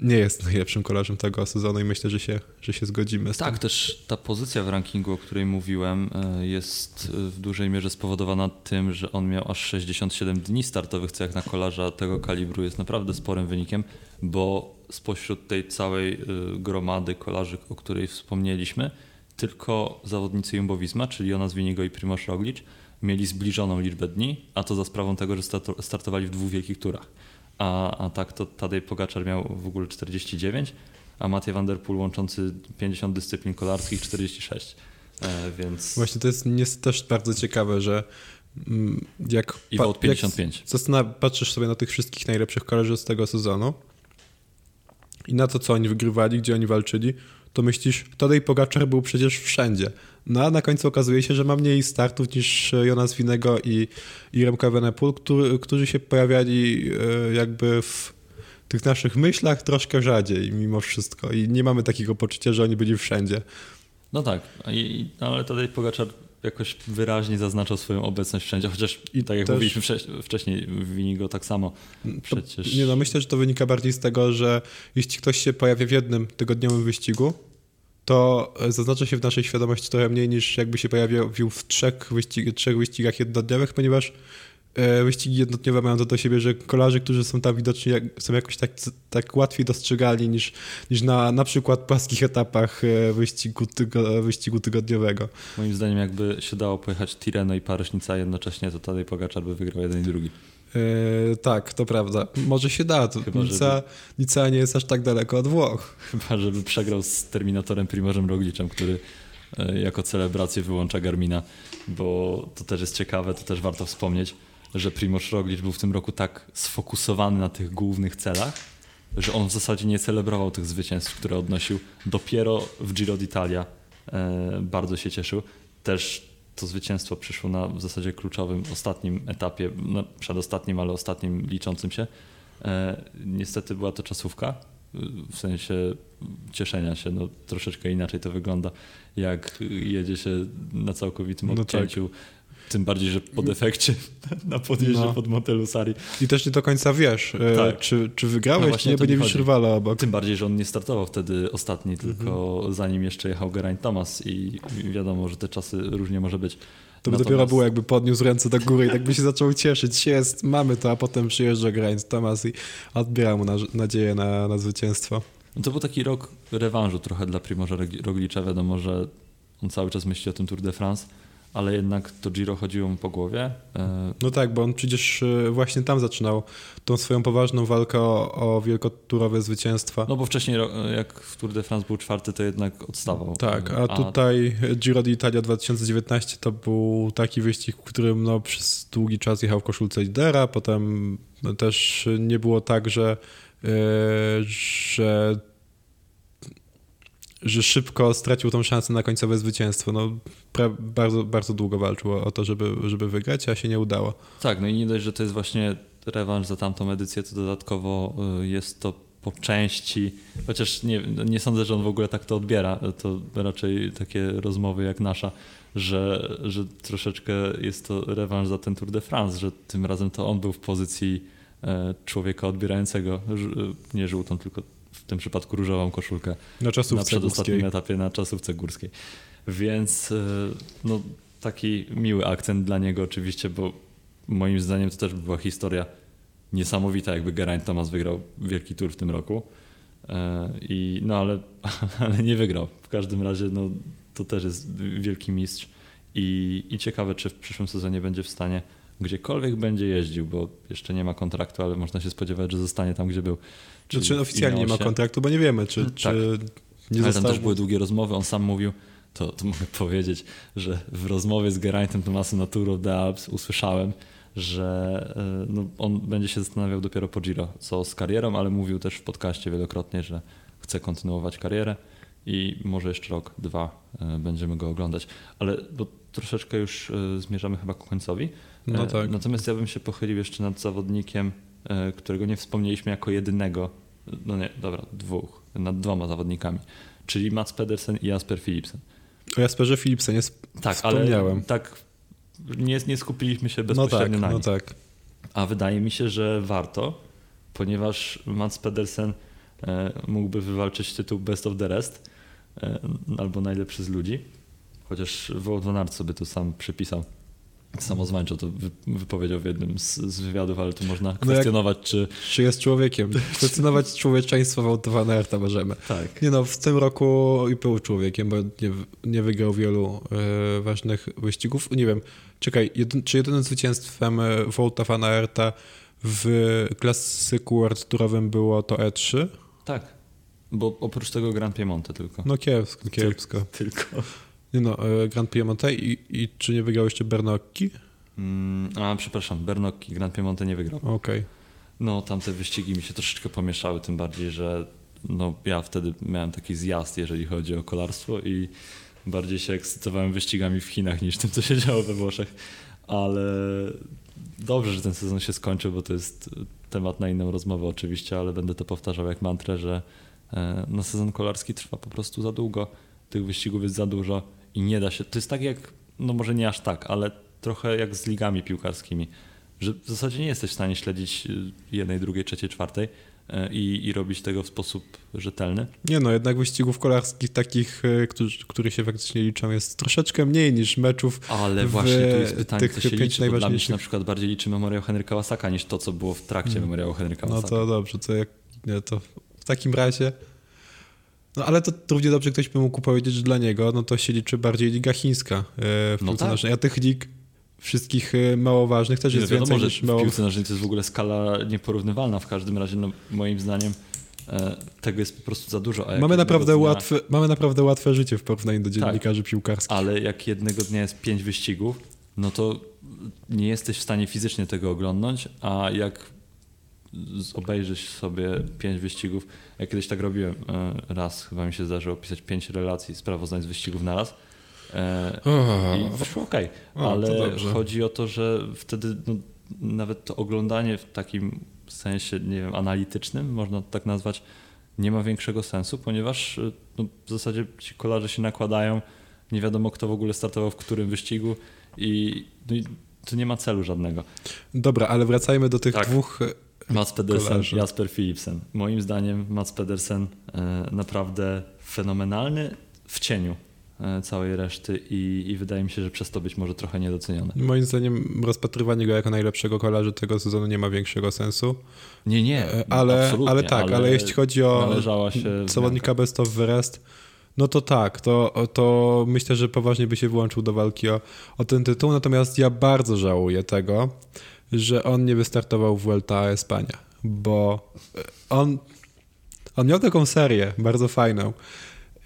nie jest najlepszym kolarzem tego sezonu i myślę, że się, że się zgodzimy z Tak, tym. też ta pozycja w rankingu, o której mówiłem, e, jest e, w dużej mierze spowodowana tym, że on miał aż 67 dni startowych, co jak na kolarza tego kalibru jest naprawdę sporym wynikiem, bo spośród tej całej e, gromady kolarzy, o której wspomnieliśmy, tylko zawodnicy Jumbo Visma, czyli Jonas Winigo i Primoz Roglic, mieli zbliżoną liczbę dni, a to za sprawą tego, że starto- startowali w dwóch wielkich turach. A, a tak to Tadej Pogaczar miał w ogóle 49, a Matej Van Der Poel łączący 50 dyscyplin kolarskich 46. E, więc Właśnie to jest, jest też bardzo ciekawe, że mm, jak, i pa- Wout jak 55. Zastan- patrzysz sobie na tych wszystkich najlepszych kolarzy z tego sezonu i na to, co oni wygrywali, gdzie oni walczyli, to myślisz, Tadej Pogaczar był przecież wszędzie. No a na końcu okazuje się, że ma mniej startów niż Jonas Winego i, i Remco Evenepoel, który, którzy się pojawiali e, jakby w tych naszych myślach troszkę rzadziej mimo wszystko i nie mamy takiego poczucia, że oni byli wszędzie. No tak, I, i- ale Tadej Pogaczar jakoś wyraźnie zaznaczał swoją obecność wszędzie, chociaż I tak jak też- mówiliśmy wcześ- wcześniej, Winigo tak samo. To, Przecież nie no, myślę, że to wynika bardziej z tego, że jeśli ktoś się pojawia w jednym tygodniowym wyścigu, to e, zaznacza się w naszej świadomości trochę mniej niż jakby się pojawił w trzech, wyścig, trzech wyścigach jednodniowych, ponieważ e, wyścigi jednodniowe mają to do siebie, że kolarzy, którzy są tam widoczni, są jakoś tak, tak łatwiej dostrzegalni niż, niż na na przykład płaskich etapach e, wyścigu, tygo, wyścigu tygodniowego. moim zdaniem jakby się dało pojechać Tireno i Paryżnica jednocześnie, to Tadej Pogaczar by wygrał jeden i drugi. E, tak, to prawda. Może się da. To Chyba, Nica, Nica nie jest aż tak daleko od Włoch. Chyba, żeby przegrał z Terminatorem Primożem Roglicem, który e, jako celebrację wyłącza Garmina, bo to też jest ciekawe, to też warto wspomnieć, że Primoż Roglic był w tym roku tak sfokusowany na tych głównych celach, że on w zasadzie nie celebrował tych zwycięstw, które odnosił. Dopiero w Giro d'Italia e, bardzo się cieszył. Też to zwycięstwo przyszło na w zasadzie kluczowym, ostatnim etapie, no, przedostatnim, ale ostatnim liczącym się. E, niestety była to czasówka, y, w sensie cieszenia się, no troszeczkę inaczej to wygląda, jak jedzie się na całkowitym No tak. Tym bardziej, że po defekcie na podjeździe No. pod Montelusari. I też nie do końca wiesz, e, Tak. czy, czy No wygrałeś, czy nie, bo nie widzisz rywala obok. Tym bardziej, że on nie startował wtedy ostatni, Mhm. tylko zanim jeszcze jechał Geraint Thomas i wiadomo, że te czasy różnie może być. To by dopiero było, jakby podniósł ręce do góry i tak by się zaczął cieszyć. Jest, mamy to, a potem przyjeżdża Grind Thomas i odbiera mu na, nadzieję na, na zwycięstwo. No to był taki rok rewanżu trochę dla Primoża Rog- Roglicza. Wiadomo, że on cały czas myśli o tym Tour de France, ale jednak to Giro chodziło mu po głowie. E, No tak, bo on przecież e, właśnie tam zaczynał tą swoją poważną walkę o, o wielkoturowe zwycięstwa. No bo wcześniej ro- jak w Tour de France był czwarty, to jednak odstawał. Tak, E, a tutaj Giro d'Italia 2019 to był taki wyścig, w którym no, przez długi czas jechał w koszulce lidera, potem też nie było tak, że, e, że, że szybko stracił tą szansę na końcowe zwycięstwo. No, bardzo, bardzo długo walczył o to, żeby, żeby wygrać, a się nie udało. Tak, no i nie dość, że to jest właśnie rewanż za tamtą edycję, to dodatkowo y, jest to po części, chociaż nie, nie sądzę, że on w ogóle tak to odbiera, to raczej takie rozmowy jak nasza, że, że troszeczkę jest to rewanż za ten Tour de France, że tym razem to on był w pozycji e, człowieka odbierającego ż- nie żółtą, tylko tym przypadku różową koszulkę Na na czasówce przedostatnim górskiej. etapie na czasówce górskiej. Więc e, no, taki miły akcent dla niego oczywiście, bo moim zdaniem to też była historia niesamowita, jakby Geraint Thomas wygrał wielki tour w tym roku. E, I, no ale, ale nie wygrał. W każdym razie no, to też jest wielki mistrz i, i ciekawe, czy w przyszłym sezonie będzie w stanie gdziekolwiek będzie jeździł, bo jeszcze nie ma kontraktu, ale można się spodziewać, że zostanie tam, gdzie był. czyli Znaczy w oficjalnie nie ma kontraktu, bo nie wiemy, czy, Tak. czy nie Ale tam został... też były długie rozmowy, on sam mówił, to, to mogę powiedzieć, że w rozmowie z Geraintem Tomasem na Tour of the Alps usłyszałem, że e, no, on będzie się zastanawiał dopiero po Giro, co z karierą, ale mówił też w podcaście wielokrotnie, że chce kontynuować karierę i może jeszcze rok, dwa e, będziemy go oglądać. Ale bo troszeczkę już e, zmierzamy chyba ku końcowi. No tak. Natomiast ja bym się pochylił jeszcze nad zawodnikiem, którego nie wspomnieliśmy jako jedynego, no nie, dobra, dwóch, nad dwoma zawodnikami, czyli Mats Pedersen i Jasper Philipsen. O Jasperze Philipsenie tak, wspomniałem. Ale tak, nie, nie skupiliśmy się bezpośrednio no tak, na nim. No tak. A wydaje mi się, że warto, ponieważ Mats Pedersen e, mógłby wywalczyć tytuł Best of the Rest e, albo najlepszy z ludzi, chociaż Aert sobie to sam przypisał. Samozwańczo to wypowiedział w jednym z, z wywiadów, ale tu można kwestionować, no jak, czy... Czy jest człowiekiem. Kwestionować człowieczeństwo Aerta możemy. Tak. Nie no, w tym roku i był człowiekiem, bo nie, nie wygrał wielu e, ważnych wyścigów. Nie wiem, czekaj, jedyn, czy jedynym zwycięstwem Wouta van Aerta w klasyku World Tourowym było to E3? Tak, bo oprócz tego Grand Piemonte tylko. No kiepsko, kiepsko. Tylko. Nie no, e, Grand Piemonte i, i czy nie wygrał jeszcze Bernocchi? Mm, a, przepraszam, Bernocchi Grand Piemonte nie wygrał. Okej. Okay. No, tamte wyścigi mi się troszeczkę pomieszały, tym bardziej, że no, ja wtedy miałem taki zjazd, jeżeli chodzi o kolarstwo i bardziej się ekscytowałem wyścigami w Chinach niż tym, co się działo we Włoszech. Ale dobrze, że ten sezon się skończył, bo to jest temat na inną rozmowę oczywiście, ale będę to powtarzał jak mantrę, że e, no, sezon kolarski trwa po prostu za długo, tych wyścigów jest za dużo i nie da się. To jest tak jak, no może nie aż tak, ale trochę jak z ligami piłkarskimi, że w zasadzie nie jesteś w stanie śledzić y, jednej, drugiej, trzeciej, czwartej y, i, i robić tego w sposób rzetelny. Nie no, jednak wyścigów kolarskich takich, y, którzy, które się faktycznie liczą jest troszeczkę mniej niż meczów Ale właśnie tu jest pytanie, co się liczy, bo dla mnie się na przykład bardziej liczy memoriał Henryka Łasaka niż to, co było w trakcie hmm. memoriału Henryka Łasaka. No to dobrze, to jak nie, to w takim razie no ale to równie dobrze ktoś by mógł powiedzieć, że dla niego no to się liczy bardziej Liga Chińska e, w no piłce tak. A tych lig wszystkich e, mało ważnych też jest wiadomo, więcej niż mało... w piłce nożnej to jest w ogóle skala nieporównywalna. W każdym razie no, moim zdaniem e, tego jest po prostu za dużo. mamy, naprawdę dnia... łatwe, mamy naprawdę łatwe życie w porównaniu do tak, dziennikarzy tak, piłkarskich. Ale jak jednego dnia jest pięć wyścigów, no to nie jesteś w stanie fizycznie tego oglądnąć, a jak obejrzeć sobie pięć wyścigów. Ja kiedyś tak robiłem e, raz, chyba mi się zdarzyło opisać pięć relacji, sprawozdań z wyścigów na raz. E, I wyszło ok, ale chodzi o to, że wtedy no, nawet to oglądanie w takim sensie, nie wiem, analitycznym, można to tak nazwać, nie ma większego sensu, ponieważ e, no, w zasadzie ci kolarze się nakładają, nie wiadomo kto w ogóle startował w którym wyścigu i, no, i to nie ma celu żadnego. Dobra, ale wracajmy do tych tak. dwóch Mats Pedersen, kolarzy. Jasper Philipsen. Moim zdaniem Mats Pedersen e, naprawdę fenomenalny w cieniu e, całej reszty i, i, wydaje mi się, że przez to być może trochę niedoceniony. Moim zdaniem rozpatrywanie go jako najlepszego kolarza tego sezonu nie ma większego sensu. Nie, nie, e, ale, ale tak, ale, ale jeśli chodzi o zawodnika best of rest, no to tak, to, to myślę, że poważnie by się wyłączył do walki o, o ten tytuł, natomiast ja bardzo żałuję tego, że on nie wystartował w Vuelta Espania, bo on, on miał taką serię bardzo fajną.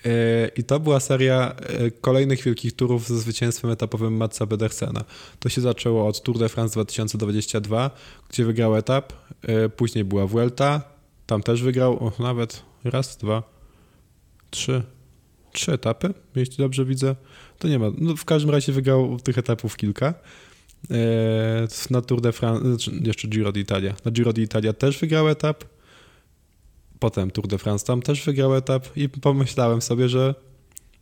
E, I to była seria e, kolejnych wielkich turów ze zwycięstwem etapowym Matsa Bedersena. To się zaczęło od Tour de France 2022, gdzie wygrał etap. E, później była Vuelta, tam też wygrał o, nawet raz, dwa, trzy, trzy etapy, jeśli dobrze widzę. To nie ma. No, w każdym razie wygrał tych etapów kilka. E, na Tour de France, znaczy jeszcze Giro d'Italia. Na Giro d'Italia też wygrał etap. Potem Tour de France tam też wygrał etap i pomyślałem sobie, że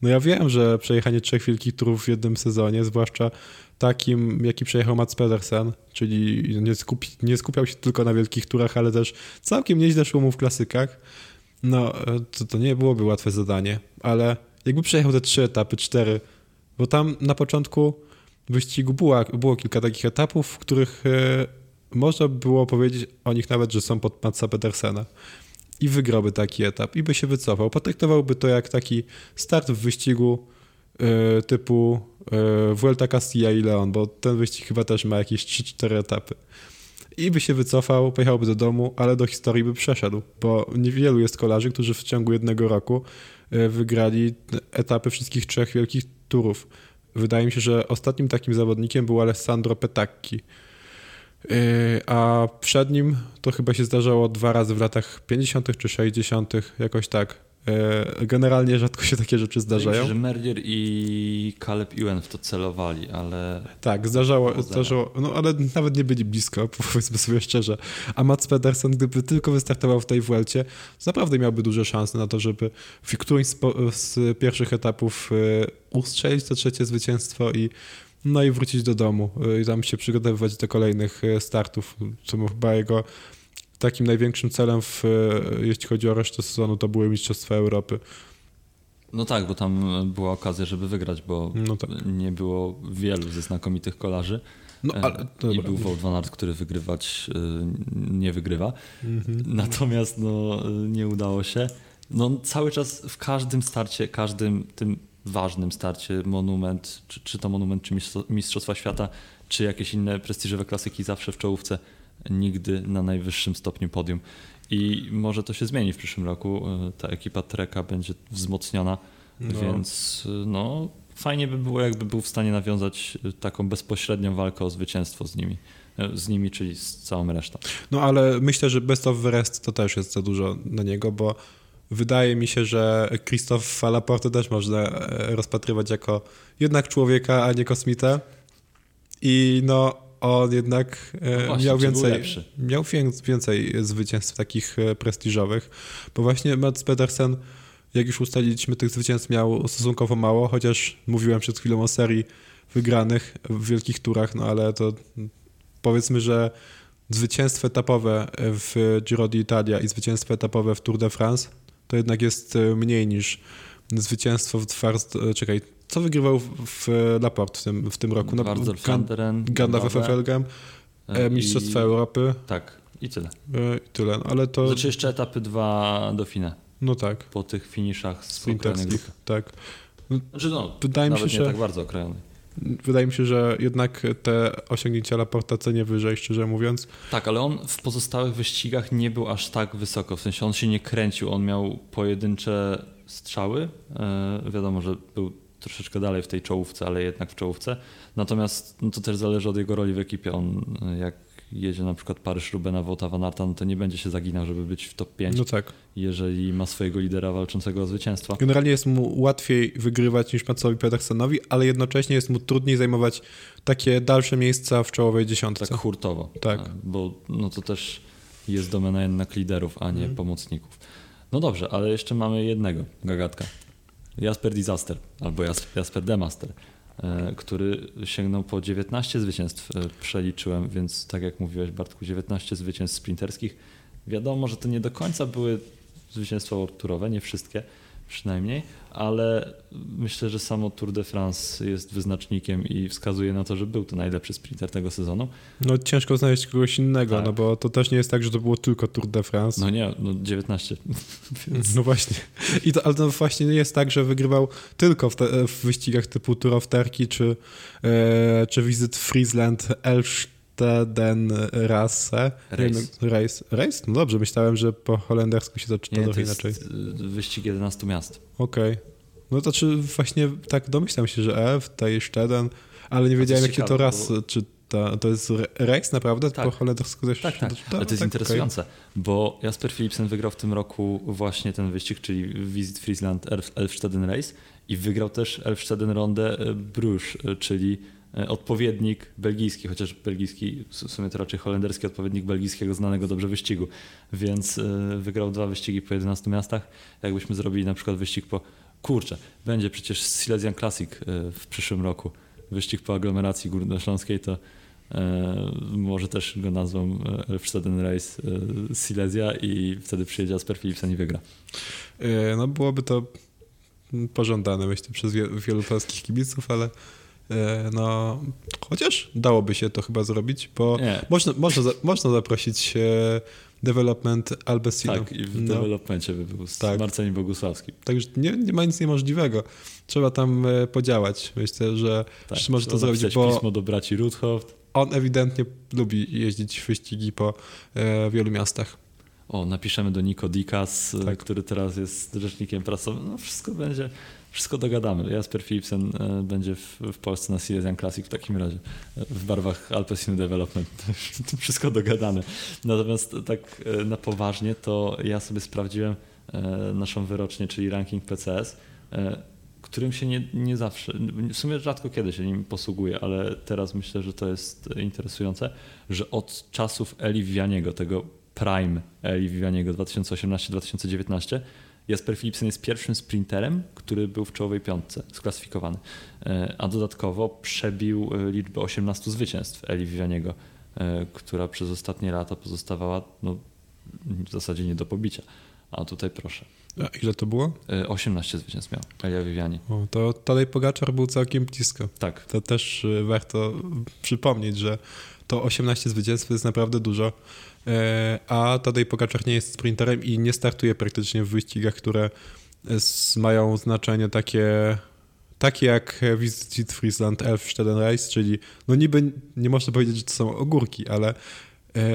no ja wiem, że przejechanie trzech wielkich turów w jednym sezonie, zwłaszcza takim, jaki przejechał Mats Pedersen, czyli nie, skupi, nie skupiał się tylko na wielkich turach, ale też całkiem nieźle szło mu w klasykach, no to, to nie byłoby łatwe zadanie, ale jakby przejechał te trzy etapy, cztery, bo tam na początku wyścigu było, kilka takich etapów, w których e, można było powiedzieć o nich nawet, że są pod Matsa Pedersena. I wygrałby taki etap i by się wycofał. Potraktowałby to jak taki start w wyścigu e, typu e, Vuelta Castilla i Leon, bo ten wyścig chyba też ma jakieś 3-4 etapy. i by się wycofał, pojechałby do domu, ale do historii by przeszedł, bo niewielu jest kolarzy, którzy w ciągu jednego roku wygrali etapy wszystkich trzech wielkich turów. Wydaje mi się, że ostatnim takim zawodnikiem był Alessandro Petacchi. Yy, a przed nim to chyba się zdarzało dwa razy w latach 50. czy 60., jakoś tak. Yy, generalnie rzadko się takie rzeczy zdarzają. Myślę, że Merlier i Caleb Ewan w to celowali, ale... Tak, zdarzało, zdarzało, no ale nawet nie byli blisko, powiedzmy sobie szczerze. A Mats Pedersen, gdyby tylko wystartował w tej Vuelcie, naprawdę miałby duże szanse na to, żeby w którymś z pierwszych etapów yy, ustrzelić to trzecie zwycięstwo i no i wrócić do domu y, i tam się przygotowywać do kolejnych startów, co chyba jego takim największym celem, w, y, jeśli chodzi o resztę sezonu, to były Mistrzostwa Europy. No tak, bo tam była okazja, żeby wygrać, bo no tak. nie było wielu ze znakomitych kolarzy. No, e, ale, I był Wout van Aert, który wygrywać nie wygrywa. Mhm. Natomiast no, nie udało się. No, cały czas w każdym starcie, każdym tym ważnym starcie, monument, czy, czy to monument, czy Mistrzostwa Świata, czy jakieś inne prestiżowe klasyki, zawsze w czołówce, nigdy na najwyższym stopniu podium. I może to się zmieni w przyszłym roku. E, ta ekipa Treka będzie wzmocniona, no. więc e, no, fajnie by było, jakby był w stanie nawiązać e, taką bezpośrednią walkę o zwycięstwo z nimi. Z nimi, czyli z całą resztą. No ale myślę, że Best of the Rest to też jest za dużo na niego, bo wydaje mi się, że Christophe Laporte też można rozpatrywać jako jednak człowieka, a nie kosmitę. I no, on jednak e, no właśnie, miał więcej, miał więcej zwycięstw takich e, prestiżowych, bo właśnie Mats Pedersen, jak już ustaliliśmy, tych zwycięstw miał stosunkowo mało, chociaż mówiłem przed chwilą o serii wygranych w wielkich turach, no ale to powiedzmy, że zwycięstwo etapowe w Giro d'Italia i zwycięstwo etapowe w Tour de France to jednak jest e, mniej niż zwycięstwo w. E, czekaj, co wygrywał w Laport w tym, w tym roku? No, Vlaanderen, Ganda FFLGM, e, Mistrzostwa Europy. Tak, i tyle. I tyle, no, ale to... Znaczy jeszcze etapy dwa do Fina. No tak. Po tych finiszach sprinterskich, tak. No, znaczy no, wydaje mi się, że... tak bardzo okrojonych wydaje mi się, że jednak te osiągnięcia Laporta cenię wyżej, szczerze mówiąc. Tak, ale on w pozostałych wyścigach nie był aż tak wysoko, w sensie on się nie kręcił, on miał pojedyncze strzały, e, wiadomo, że był troszeczkę dalej w tej czołówce, ale jednak w czołówce, natomiast no to też zależy od jego roli w ekipie, on e, jak jedzie na przykład Paryż Rubena Wota Van Arta, no to nie będzie się zaginał, żeby być w top 5, no tak. jeżeli ma swojego lidera walczącego o zwycięstwo. Generalnie jest mu łatwiej wygrywać niż Matsowi Pedersenowi, ale jednocześnie jest mu trudniej zajmować takie dalsze miejsca w czołowej dziesiątce. Tak hurtowo, tak. bo no to też jest domena jednak liderów, a nie mm. pomocników. No dobrze, ale jeszcze mamy jednego gagatka. Jasper Disaster albo Jasper Demaster. E, który sięgnął po 19 zwycięstw, e, przeliczyłem, więc tak jak mówiłeś Bartku, 19 zwycięstw sprinterskich. Wiadomo, że to nie do końca były zwycięstwa turowe, nie wszystkie, przynajmniej, ale myślę, że samo Tour de France jest wyznacznikiem i wskazuje na to, że był to najlepszy sprinter tego sezonu. No ciężko znaleźć kogoś innego, tak. no bo to też nie jest tak, że to było tylko Tour de France. No nie, no 19. Więc... No właśnie. I to, ale to właśnie nie jest tak, że wygrywał tylko w, te, w wyścigach typu Tour of Turkey czy, e, czy Visit Friesland, Elf ten Rasse. Race. Race. Race? No dobrze, myślałem, że po holendersku się to czyta trochę inaczej. Wyścig 11 miast. Okej. Okay. No to czy właśnie tak domyślam się, że F, Tajszteden, ale nie wiedziałem jakie to raz, bo... czy to, to jest race naprawdę? Tak. Po holendersku też? Tak, tak. ale to jest tak, interesujące, okay. bo Jasper Philipsen wygrał w tym roku właśnie ten wyścig, czyli Visit Friesland Elfsteden Race i wygrał też Elfsteden Ronde e, Bruges, e, czyli odpowiednik belgijski, chociaż belgijski, w sumie to raczej holenderski odpowiednik belgijskiego znanego dobrze wyścigu, więc e, wygrał dwa wyścigi po 11 miastach. Jakbyśmy zrobili na przykład wyścig po, kurczę, będzie przecież Silesian Classic e, w przyszłym roku, wyścig po aglomeracji górnośląskiej, to może też go nazwą Elfsteden Race Silesia i wtedy przyjedzie Asper Philipsen i wygra. No byłoby to pożądane myślę przez wielu polskich kibiców, ale E, no, chociaż dałoby się to chyba zrobić, bo można, można, można zaprosić e, development Albesino. Tak, i w no. developmencie by był tak. Marcelem Bogusławskim. Także nie, nie ma nic niemożliwego. Trzeba tam e, podziałać. Myślę, że tak, może to zrobić. Bo... pismo do braci Ruthoft. on ewidentnie lubi jeździć w wyścigi po e, wielu miastach. O, napiszemy do Nico Dikas, e, Tak. który teraz jest rzecznikiem prasowym. No wszystko będzie, wszystko dogadamy. Jasper Philipsen e, będzie w, w Polsce na Silesian Classic w takim razie, e, w barwach Alpecin Development. wszystko dogadane. Natomiast tak e, na poważnie to ja sobie sprawdziłem naszą wyrocznię, czyli ranking PCS, którym się nie, nie zawsze, w sumie rzadko kiedy się nim posługuję, ale teraz myślę, że to jest interesujące, że od czasów Eli Vivianiego, tego prime Eli Vivianiego 2018-2019, Jasper Philipsen jest pierwszym sprinterem, który był w czołowej piątce sklasyfikowany, E, a dodatkowo przebił e, liczbę 18 zwycięstw Eli Vivianiego, e, która przez ostatnie lata pozostawała no, w zasadzie nie do pobicia. A tutaj proszę. A ile to było? E, 18 zwycięstw miał Elia Viviani. O, to Tadej Pogaczar był całkiem blisko. Tak, To też y, warto przypomnieć, że to 18 zwycięstw jest naprawdę dużo, E, a Tadej Pogaczar nie jest sprinterem i nie startuje praktycznie w wyścigach, które mają znaczenie takie, takie jak Visit Friesland Elfsteden Race, czyli no niby nie można powiedzieć, że to są ogórki, ale e,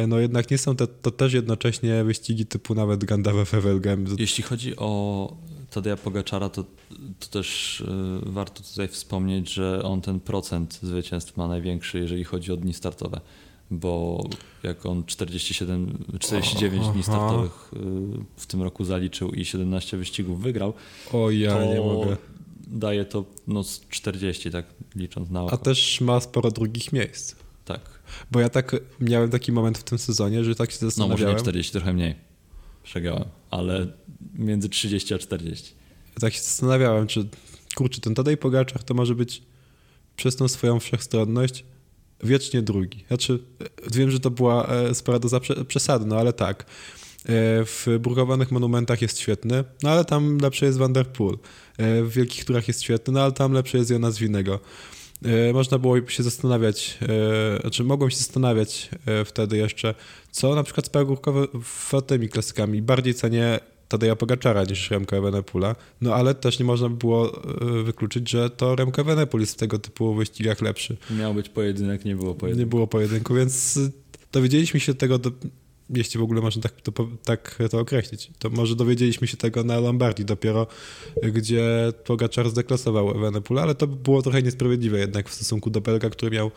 no jednak nie są to, to też jednocześnie wyścigi typu nawet Gandalf Wevelgem. Jeśli chodzi o Tadeja Pogaczara, to, to też y, warto tutaj wspomnieć, że on ten procent zwycięstw ma największy, jeżeli chodzi o dni startowe, bo jak on 47, 49 dni Aha. startowych y, w tym roku zaliczył i 17 wyścigów wygrał, O ja to nie mogę. daje to no, z 40, tak licząc na A oko. też ma sporo drugich miejsc. Bo ja tak miałem taki moment w tym sezonie, że tak się No może nie zastanawiałem. 40, trochę mniej. Przegrałem, ale między 30 a 40. tak się zastanawiałem, czy kurczę, ten Tadej Pogaczar to może być przez tą swoją wszechstronność wiecznie drugi. Znaczy, e, wiem, że to była e, spora doza prze- przesady, no ale tak. E, W brukowanych monumentach jest świetny, no ale tam lepszy jest Van der Poel. E, W wielkich turach jest świetny, no ale tam lepszy jest Jonas Winego. E, Można było się zastanawiać, e, znaczy mogłem się zastanawiać e, wtedy jeszcze, co na przykład z tymi klasykami. Bardziej cenię Tadeja Pogaczara niż Remka Evenepoela, no ale też nie można by było wykluczyć, że to Remka Evenepoel jest w tego typu wyścigach lepszy. Miał być pojedynek, nie było Nie pojedynku. było pojedynku, więc dowiedzieliśmy się tego, jeśli w ogóle można tak to, tak to określić, to może dowiedzieliśmy się tego na Lombardii dopiero, gdzie Pogaczar zdeklasował Evenepoel, ale to było trochę niesprawiedliwe jednak w stosunku do Belga, który miał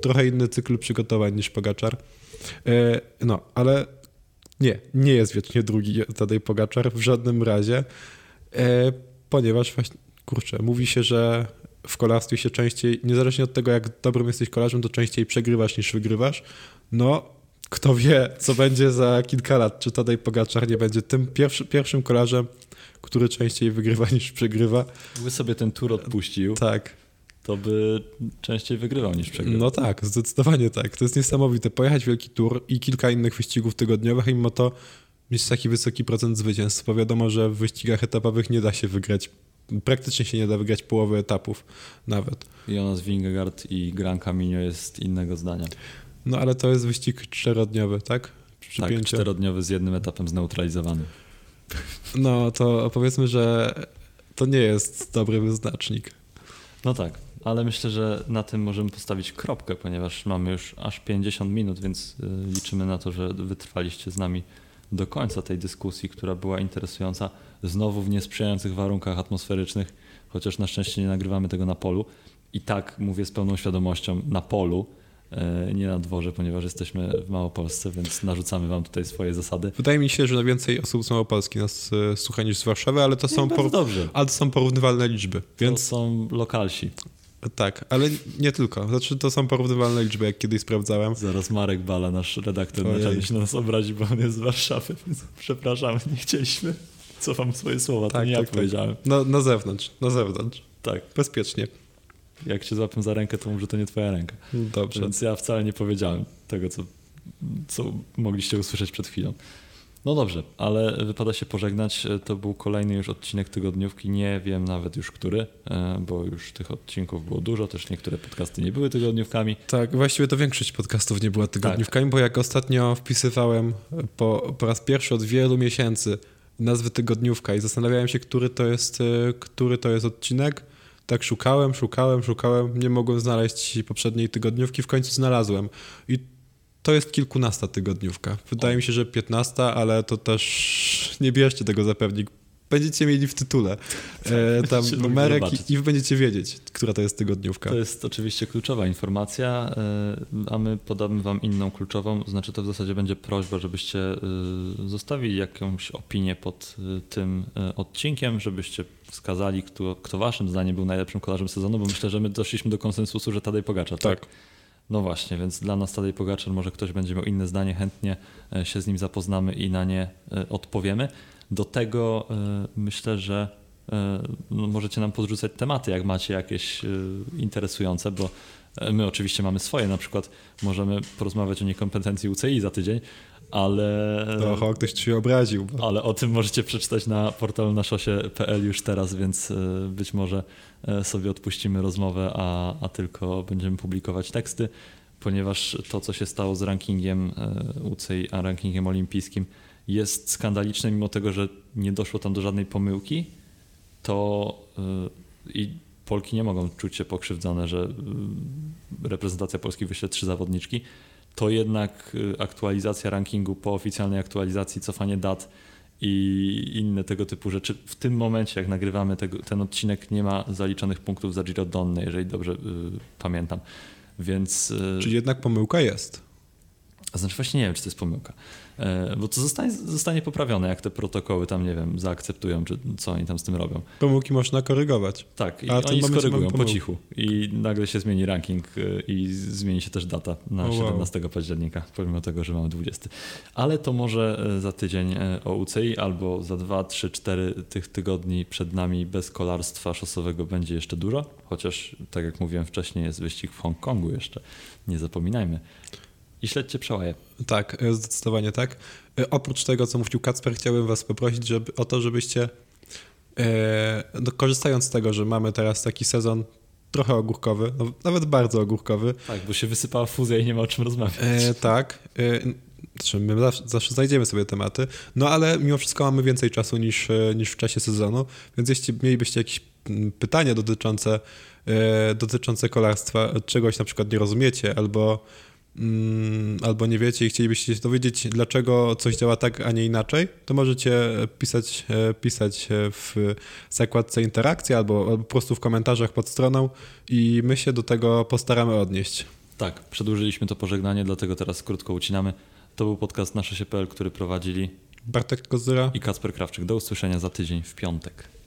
trochę inny cykl przygotowań niż Pogaczar. E, No, ale nie, nie jest wiecznie drugi Tadej Pogaczar w żadnym razie, e, ponieważ właśnie, kurczę, mówi się, że w kolarstwie się częściej, niezależnie od tego, jak dobrym jesteś kolarzem, to częściej przegrywasz niż wygrywasz. No, kto wie, co będzie za kilka lat, czy Tadej Pogaczar nie będzie tym pierwszy, pierwszym kolarzem, który częściej wygrywa niż przegrywa. Gdyby sobie ten tur odpuścił, Tak, to by częściej wygrywał niż przegrywał. no tak, zdecydowanie tak. To jest niesamowite. Pojechać wielki tour i kilka innych wyścigów tygodniowych, a mimo to mieć taki wysoki procent zwycięstw. Bo wiadomo, że w wyścigach etapowych nie da się wygrać, praktycznie się nie da wygrać połowy etapów nawet. Jonas Vingegaard i Gran Camino jest innego zdania. No ale to jest wyścig czterodniowy, tak? Przy Tak, pięciu. czterodniowy z jednym etapem zneutralizowany. No to powiedzmy, że to nie jest dobry wyznacznik. No tak, ale myślę, że na tym możemy postawić kropkę, ponieważ mamy już aż 50 minut, więc y, liczymy na to, że wytrwaliście z nami do końca tej dyskusji, która była interesująca. Znowu w niesprzyjających warunkach atmosferycznych, chociaż na szczęście nie nagrywamy tego na polu. I tak mówię z pełną świadomością na polu, nie na dworze, ponieważ jesteśmy w Małopolsce, więc narzucamy wam tutaj swoje zasady. Wydaje mi się, że więcej osób z Małopolski nas e, słucha niż z Warszawy, ale to są, por... ale to są porównywalne liczby. Więc to są lokalsi. tak, ale nie tylko. Znaczy to są porównywalne liczby, jak kiedyś sprawdzałem. Zaraz Marek Bala, nasz redaktor naczelny się na nas obrazi, bo on jest z Warszawy, więc przepraszamy, nie chcieliśmy. Cofam swoje słowa, to Tak, nie tak, ja tak. powiedziałem. Na, na zewnątrz, na zewnątrz. Tak, Bezpiecznie. Jak cię złapią za rękę, to może to nie twoja ręka. Dobrze. Więc ja wcale nie powiedziałem tego, co, co mogliście usłyszeć przed chwilą. No dobrze, ale wypada się pożegnać. To był kolejny już odcinek tygodniówki. Nie wiem nawet już który, e, bo już tych odcinków było dużo. Też niektóre podcasty nie były tygodniówkami. Tak, właściwie to większość podcastów nie była tygodniówkami, Tak. bo jak ostatnio wpisywałem po, po raz pierwszy od wielu miesięcy nazwy tygodniówka i zastanawiałem się, który to jest, e, który to jest odcinek, tak szukałem, szukałem, szukałem, nie mogłem znaleźć poprzedniej tygodniówki, w końcu znalazłem. I to jest kilkunasta tygodniówka. Wydaje mi się, że piętnasta, ale to też nie bierzcie tego za pewnik. Będziecie mieli w tytule e, tam Będziecie mogli numerek i, i będziecie wiedzieć, która to jest tygodniówka. To jest oczywiście kluczowa informacja, y, a my podamy Wam inną kluczową. Znaczy, to w zasadzie będzie prośba, żebyście y, zostawili jakąś opinię pod y, tym odcinkiem, żebyście wskazali, kto, kto Waszym zdaniem był najlepszym kolarzem sezonu, bo myślę, że my doszliśmy do konsensusu, że Tadej Pogaczar. Tak. No właśnie, więc dla nas Tadej Pogaczar, może ktoś będzie miał inne zdanie, chętnie e, się z nim zapoznamy i na nie e, odpowiemy. Do tego e, myślę, że e, no, możecie nam podrzucać tematy, jak macie jakieś e, interesujące, bo my oczywiście mamy swoje, na przykład możemy porozmawiać o niekompetencji UCI za tydzień, ale, Oho, ktoś ci się obraził. Bo... ale o tym możecie przeczytać na portalu naszosie.pl już teraz, więc być może sobie odpuścimy rozmowę, a, a tylko będziemy publikować teksty, ponieważ to, co się stało z rankingiem UCI, a rankingiem olimpijskim jest skandaliczne, mimo tego, że nie doszło tam do żadnej pomyłki, to e, i Polki nie mogą czuć się pokrzywdzone, że e, reprezentacja Polski wyśle trzy zawodniczki, to jednak e, aktualizacja rankingu po oficjalnej aktualizacji, cofanie dat i inne tego typu rzeczy. W tym momencie, jak nagrywamy ten odcinek, nie ma zaliczonych punktów za Giro Donne, jeżeli dobrze y, pamiętam. Więc. y, Czyli jednak pomyłka jest. Znaczy właśnie nie wiem, czy to jest pomyłka. E, bo to zostanie, zostanie poprawione, jak te protokoły tam, nie wiem, zaakceptują, czy co oni tam z tym robią. Pomyłki można korygować. Tak, i A oni skorygują po cichu. I nagle się zmieni ranking y, i zmieni się też data na O, wow. 17 października, pomimo tego, że mamy 20. Ale to może y, za tydzień o UCI albo za 2, 3, 4 tych tygodni przed nami bez kolarstwa szosowego będzie jeszcze dużo. Chociaż, tak jak mówiłem wcześniej, jest wyścig w Hongkongu jeszcze. Nie zapominajmy. I śledźcie przełaje. Tak, e, zdecydowanie tak. E, Oprócz tego, co mówił Kacper, chciałbym was poprosić żeby, o to, żebyście e, no, korzystając z tego, że mamy teraz taki sezon trochę ogórkowy, no, nawet bardzo ogórkowy, Tak, bo się wysypała fuzja i nie ma o czym rozmawiać. e, tak, e, znaczy my zawsze, zawsze znajdziemy sobie tematy, no ale mimo wszystko mamy więcej czasu niż, niż w czasie sezonu, więc jeśli mielibyście jakieś pytania dotyczące, e, dotyczące kolarstwa, czegoś na przykład nie rozumiecie, albo mm, albo nie wiecie i chcielibyście się dowiedzieć, dlaczego coś działa tak, a nie inaczej, to możecie pisać, e, pisać e, w zakładce interakcja albo, albo po prostu w komentarzach pod stroną i my się do tego postaramy odnieść. Tak, przedłużyliśmy to pożegnanie, dlatego teraz krótko ucinamy. To był podcast Nasze się.pl, który prowadzili Bartek Kozyra. i Kacper Krawczyk. Do usłyszenia za tydzień w piątek.